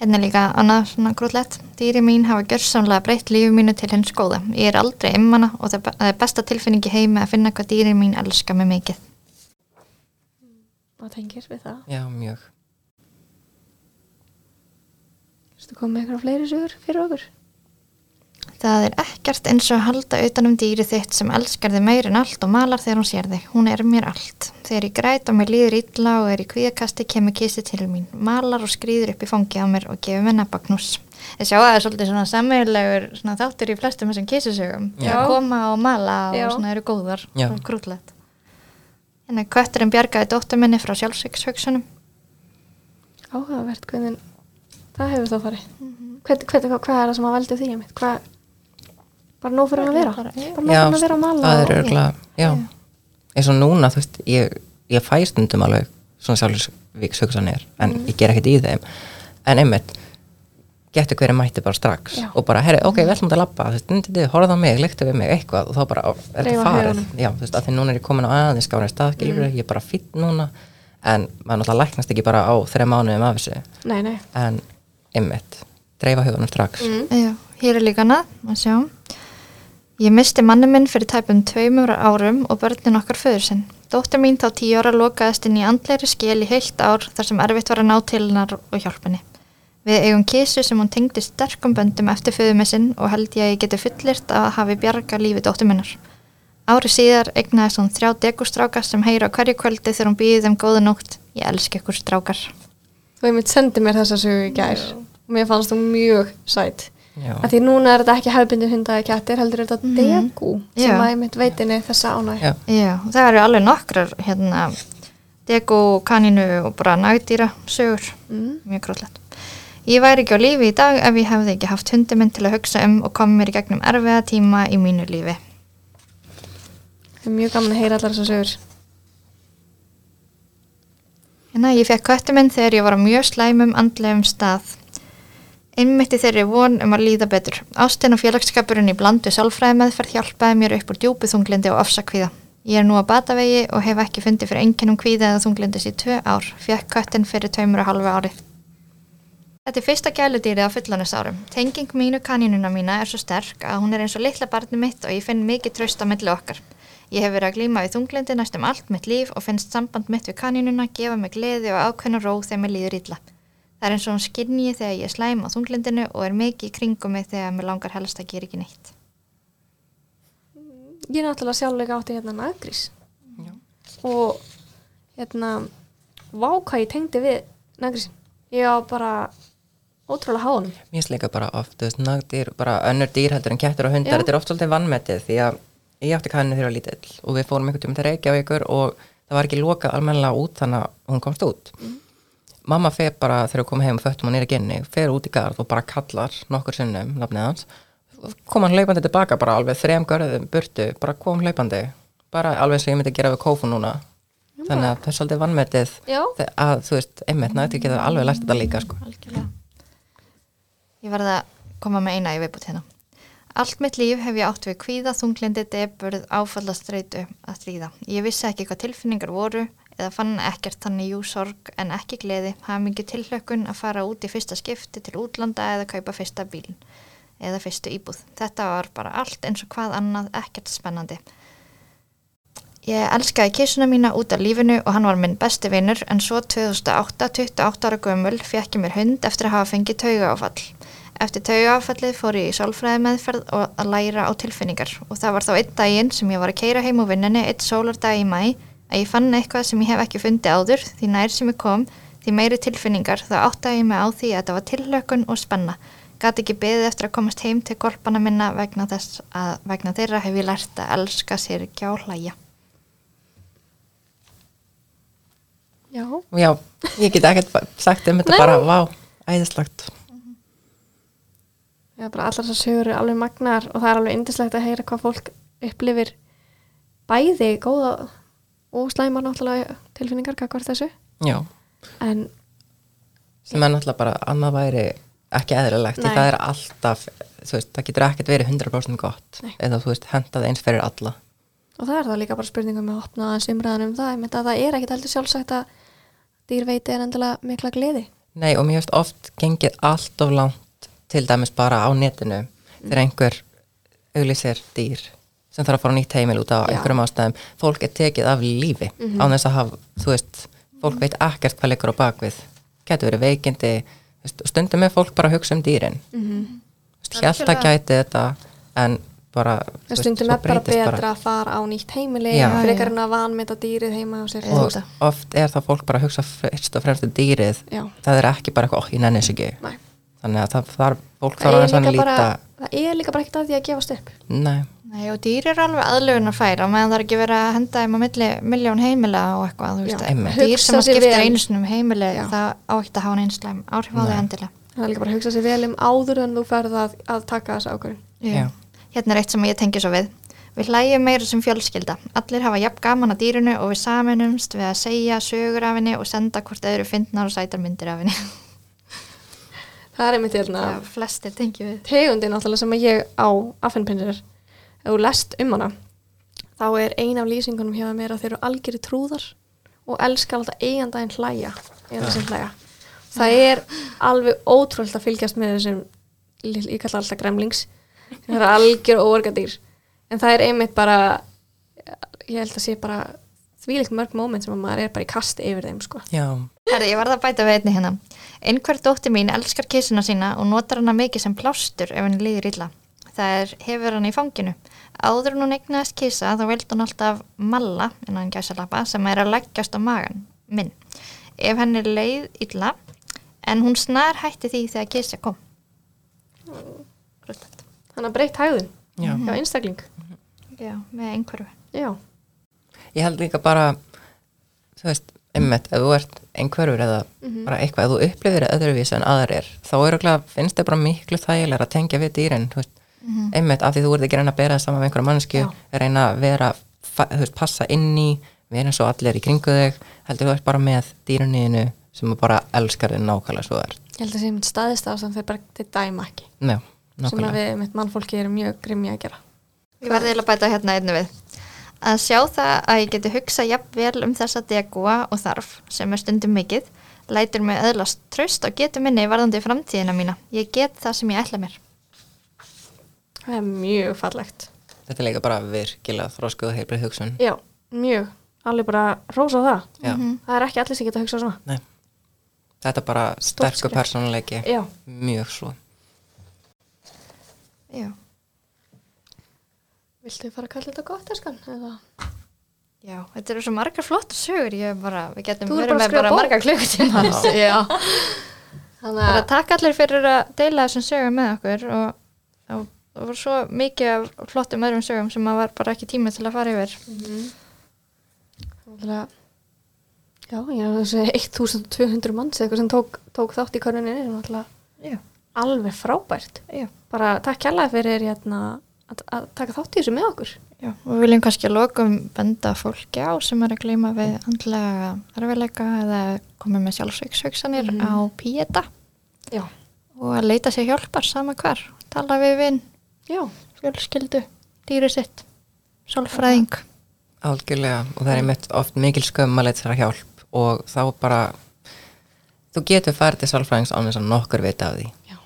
Hérna líka annað svona grútlegt. Dýri mín hafa gjörsamlega breytt lífi mínu til hins góða. Ég er aldrei immana og það er besta tilfinningi heimi að finna hvað dýri mín elska mig mikið. Það tengir við það. Já, mjög. Þú komið með eitthvað fleiri sögur fyrir okkur? Það er ekkert eins og að halda utanum dýri þitt sem elskar þig meir en allt og malar þegar hún sér þig. Hún er mér allt. Þegar ég græt og mér líður illa og er í kvíðakasti kemur kissi til mín. Malar og skrýður upp í fangið á mér og gefur mér nebbaknús. Ég sjá að það er svolítið svona sammeðlegur svona þáttur í flestum þessum kissisögum. Já. Að koma og mala og Já. svona eru góðar. Já. og Grútlegt. En kötturinn bjargaði dóttur minni frá sjálfsvíkshugsunum. Áhugavert, hvernig það hefur þá farið. Hvern, hvern, hvað, hvað er það sem að veldi því einmitt? Hvað, bara nóg fyrir að vera? Bara, nóg fyrir að vera að mala? það er örgulega, já. eins og núna, þú veist, ég, ég fæ stundum alveg svona sjálfsvíkshugsanir en ég ger ekkert í þeim en einmitt, getur hverju mætti bara strax Já. og bara, herri, ok, við ætlum út að labba þú veist, stundið, horfðu á mig, leiktu við mig eitthvað og þá bara, á, er þetta farið já, þú veist, að því núna er ég komin á aðeins skára í stað, skilur ég er bara fýtt núna en maður náttúrulega læknast ekki bara á þreja mánuðum af þessu, Nei, nei. en einmitt, dreifa hugunum strax Mm. Já, hér er líka annað, að sjá. Ég misti manni minn fyrir tæpum tveimur árum og börnin okkar föður sinn. Dóttir mín þá tíu ára lokaðist inn í andleiri skil í heilt ár þar sem erfitt var að ná til hennar og hjálpunni. Við eigum kísu sem hún tengdi sterkum böndum eftir föðumessinn og held ég að ég geti fullirt að hafi bjarga lífi dóttir minnar. Ári síðar egnaðist hún þrjá degustráka sem heyra á hverju kvöldi þegar hún býði þeim góða nótt. Ég elska ykkur strákar. Þú einmitt sendið mér þessa sögu í gær og mér fannst þú mjög sætt. Já, Að því núna er þetta ekki hefðbindið hundaði kættir, heldur er þetta Mhm. degu sem Já. að einmitt veitinni þessa ánæg. það eru alveg nokkrar hérna, degu, kaninu og bara nagdýra sögur, Mm. mjög grótlegt. Ég væri ekki á lífi í dag ef ég hefði ekki haft hundi minn til að hugsa um og koma mér í gegnum erfiða tíma í mínu lífi. Það er mjög gaman að heyra allar þessar sögur. Hérna, ég fekk köttu minn þegar ég var á mjög slæmum andlegum stað. Einmitt í þeirri von um að líða betur. Ástin og félagskapurinn í blandu sálfræði meðferð hjálpaði mér upp úr djúpu þunglindi og ofsakvíða. Ég er nú á batavegi og hef ekki fundið fyrir enginnum kvíða eða þunglindis í tvö ár. Fekk köttin fyrir tveimur og halvu ári. Þetta er fyrsta gæludýrið á fullanusárum. Tenging mínu kanínuna mína er svo sterk að hún er eins og litla barni mitt og ég finn mikið tröst á milli okkar. Ég hef verið að glíma við þunglindi næstum allt mitt líf og finnst samband mitt við kanínuna gefa mig gleði og ákveðna ró þegar mér líður illa. Það er eins og hún skynji þegar ég er slæm á þunglindinu og er mikið í kringum mig þegar mér langar helst að gera ekki neitt. Ég er náttúrulega sjálflega átti hérna nagrís já. og hérna vá hvað ég tengdi við nagrísin. Ég á bara ótrúlega háðum. Mér finnst líka bara oft, nagdýr, bara önnur dýr heldur en kettur og hundar, Já. þetta er oft svolítið vannmetið því að ég átti kaninu þegar ég var lítill og við fórum einhvern tíma til Reykjavíkur og það var ekki lokað almennilega út þannig að hún komst út mamma fer bara þegar hún kom heim föttum hún er ekki inni, fer út í garð og bara kallar nokkur sinnum nafnið hans. Kom hann hlaupandi tilbaka bara alveg þrem görðum burtu, bara kom hlaupandi. Bara alveg og ég myndi gera við kófu núna. Þannig að það er svolítið vannmetið að þú veist, einmitt nættur geta alveg lært þetta líka sko. algjörlega. Ég verði að koma með eina í viðbútt hérna. Allt mitt líf hef ég átt við kvíða, þunglindi, deburð, áfallastreitu að stríða. Ég vissi ekki hvað tilfinningar voru eða fann ekkert þannig jú sorg en ekki gleði, hafa mikið tilhlökkun að fara út í fyrsta skipti til útlanda eða kaupa fyrsta bílin eða fyrstu íbúð. Þetta var bara allt eins og hvað annað, ekkert spennandi. Ég elskaði kísuna mína út af lífinu og hann var minn besti vinnur en svo 2008, 28 ára gömul, fekk ég mér hund eftir að hafa fengið tauga áfall. Eftir tauga áfallið fór ég í sálfræði meðferð og að læra á tilfinningar og það var þá einn daginn sem ég var að keira heim úr vinnunni eitt sólardag í mæ að ég fann eitthvað sem ég hef ekki fundið áður því nær sem ég kom því meiri tilfinningar þá áttaði ég mig á því að þetta var tillökun og spenna. Gat ekki beðið eftir að komast heim til golpana minna vegna þess að vegna þeirra hef ég lært að elska sér ekki á hlæja. Já. Já, ég get ba- sagt um þetta bara, vá, æðislegt. Já, bara allar þessar sögur eru alveg magnar og það er alveg indislegt að heyra hvað fólk upplifir bæði góða og slæmar náttúrulega tilfinningar kakvart þessu. Já, en sem er náttúrulega bara annað væri ekki eðlilegt, það er alltaf, þú veist, það getur ekkert verið 100% gott, Nei. eða þú veist, hendað eins fyrir alla. og það er þá líka bara spurningum með að opna aðeins umræðan um það. Einmitt að það er ekkit heldur sjálfsagt að dýrveiti er endilega mikla gleði. Nei, og mér finnst oft gengið allt of langt til dæmis bara á netinu þegar einhver auglýsir dýr sem þarf að fara á nýtt heimil út á Já. einhverjum ástæðum, fólk er tekið af lífi án þess að hafa, þú veist fólk veit ekkert hvað liggur á bakvið getur verið veikindi veist, og stundum er fólk bara að hugsa um dýrin. Mm -hmm. hjælt að gæti þetta en bara það veist, stundum svo er bara betra að fara á nýtt heimili frekar en að vanmeta dýrið heima á sér og Auðvitað. oft er það fólk bara að hugsa fyrst og fremst um dýrið. Já. það er ekki bara eitthvað, ó, ég nenni þess ekki. Nei. þannig að það þarf, fólk það, þarf að líta bara, það er líka bara ekkert að því að gefast upp. Nei, Nei, og dýr eru alveg aðlugun að færa meðan það er ekki verið að henda á milli miljón heimila og eitthvað, þú veist, Já. Einmitt. dýr sem að skipta vel. einu sinni um heimili, Já. það á ekki að hafa einn slæm áhrif á Nei. þau endilega. það er líka bara að hugsa sér vel um áður en þú ferð að, að taka þessa ákvörðin Já. Hérna er eitt sem ég tengi svo við. Við hlægjum meira sem fjölskylda. Allir hafa jafn gaman að dýrinu og við saminumst við að segja sögur af henni og senda hvort öðru fyndnar og sætar myndir af henni. það er einmitt hérna Já, flestir tengi við. tegundin náttúrulega sem að ég á affenpinnir ef þú lest um hana þá er ein af lýsingunum hjá mér að þeir eru algjöri trúðar og elskar alltaf eigandaginn hlæja eiganda sem hlæja það er alveg ótrúlega að fylgjast með þessum ég kalla alltaf gremlings það er algjör óorgadýr en það er einmitt bara ég held að sé bara þvílíkt mörg moment sem að maður er bara í kasti yfir þeim sko. já, Herði, ég varð að bæta við einni hérna. Einhver dóttir mín elskar kísuna sína og notar hana mikið sem plástur ef henni líður illa. Það er, hefur hann í fanginu. Áður en hún eignaðist kísa þá vildi hún alltaf malla, innan gæsalappa, sem er að leggjast á magan minn. Ef henni leið illa, en hún snar hætti því þegar kísa kom. Rúttat. þannig að breytt hægðin já. hjá einstakling Já, með einhverju. já, ég held líka bara þú veist, einmitt, ef þú ert einhverfur eða bara eitthvað, ef þú upplifir öðruvísi en aðrir, þá er okkur finnst þið bara miklu þægilega að tengja við dýrin þú veist, einmitt, af því þú ert ekki reyna að bera það saman með einhverja mannsku, reyna að vera þú veist, passa inn í vera eins og allir í kringu þig, heldur þú ert bara með dýrunniðinu sem bara elskar þið nákvæmlega svo er ég held að sé einmitt staðist á sem þeir bara til dæma ekki Já, sem við með mannfólki erum mjög grimmi að gera Ég verði að bæta hérna einu við. Að sjá það að ég geti hugsa jafnvel um þessa degúa og þarf sem er stundum mikið, lætur mig öðlast tröst og getur minni varðandi framtíðina mína. Ég get það sem ég ætla mér. Það er mjög fallegt. Þetta er líka bara virkilega þróskuð og heilbrið hugsun. Já, mjög, alveg bara rósa það. Já, það er ekki allir sem geta að hugsa svona. Nei. Þetta er bara sterkur persónuleiki. Já, mjög svo. Já. viltu fara að kalla þetta gott eskan? eða? Já, þetta eru svo margar flottar sögur. Ég er bara, við getum er verið með bara bók. margar klukkutíma. já. Þannig Bara að takk allir fyrir að deila þessum sögum með okkur og, og það var svo mikið af flottum öðrum sögum sem maður var bara ekki tími til að fara yfir. Náttúrulega Já, ég er þessi 1200 manns eða eitthvað sem tók, tók þátt í er náttúrulega Já, alveg frábært. já. Bara takk kjærlega fyrir hérna, að, að taka þátt í þessu með okkur. Já, og við viljum kannski að lokum benda fólki á sem er að gleyma við andlega erfiðleika eða komið með sjálfsveikshugsanir Mhm. á píeta Já. og að leita sér hjálpar sama hver, tala við vinn, Já. fjölskyldu, dýri sitt, sálfræðing. Algjörlega og það er einmitt oft mikil skömm að leita sér að hjálp og þá bara þú getur farið til sálfræðings án þess að nokkur vita af því Já.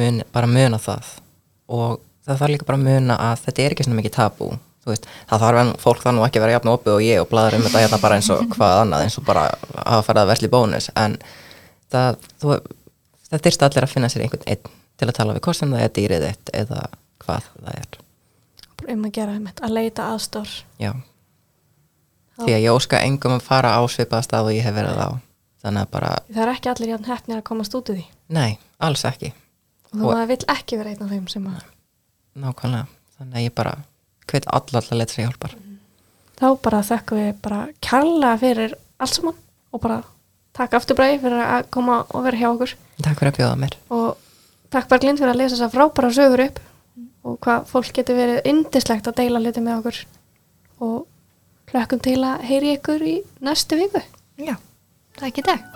mun, bara muna það og það þarf líka bara að muna að þetta er ekki svona mikið tabú þú veist, það þarf en fólk það nú ekki að vera jafn opið og ég og bladar um þetta hérna bara eins og hvað annað eins og bara að hafa farið að vesli bónus en það, þú, það þyrst allir að finna sér einhvern einn til að tala við hvort sem það er dýrið þitt eða hvað það er Um að gera einmitt, að leita aðstór. Já. Því að ég óska engum að fara á svipaða stað og ég hef verið á. Þannig að bara, Það er ekki allir jafn hefnir að komast út úr því. nei, alls ekki. Og þú maður vill ekki vera einn af þeim sem að Nákvæmlega. Þannig að ég bara hvet alla að leta sér hjálpar. þá bara þökkum við bara kærlega fyrir allt saman og bara takk afturbræði fyrir að koma og vera hjá okkur Takk fyrir að bjóða mér. og takk Berglind fyrir að lesa þess að frábæra sögur upp og hvað fólk getur verið indislegt að deila hluti með okkur og hlökkum til að heyri ykkur í næstu viku Já, það er ekki dag.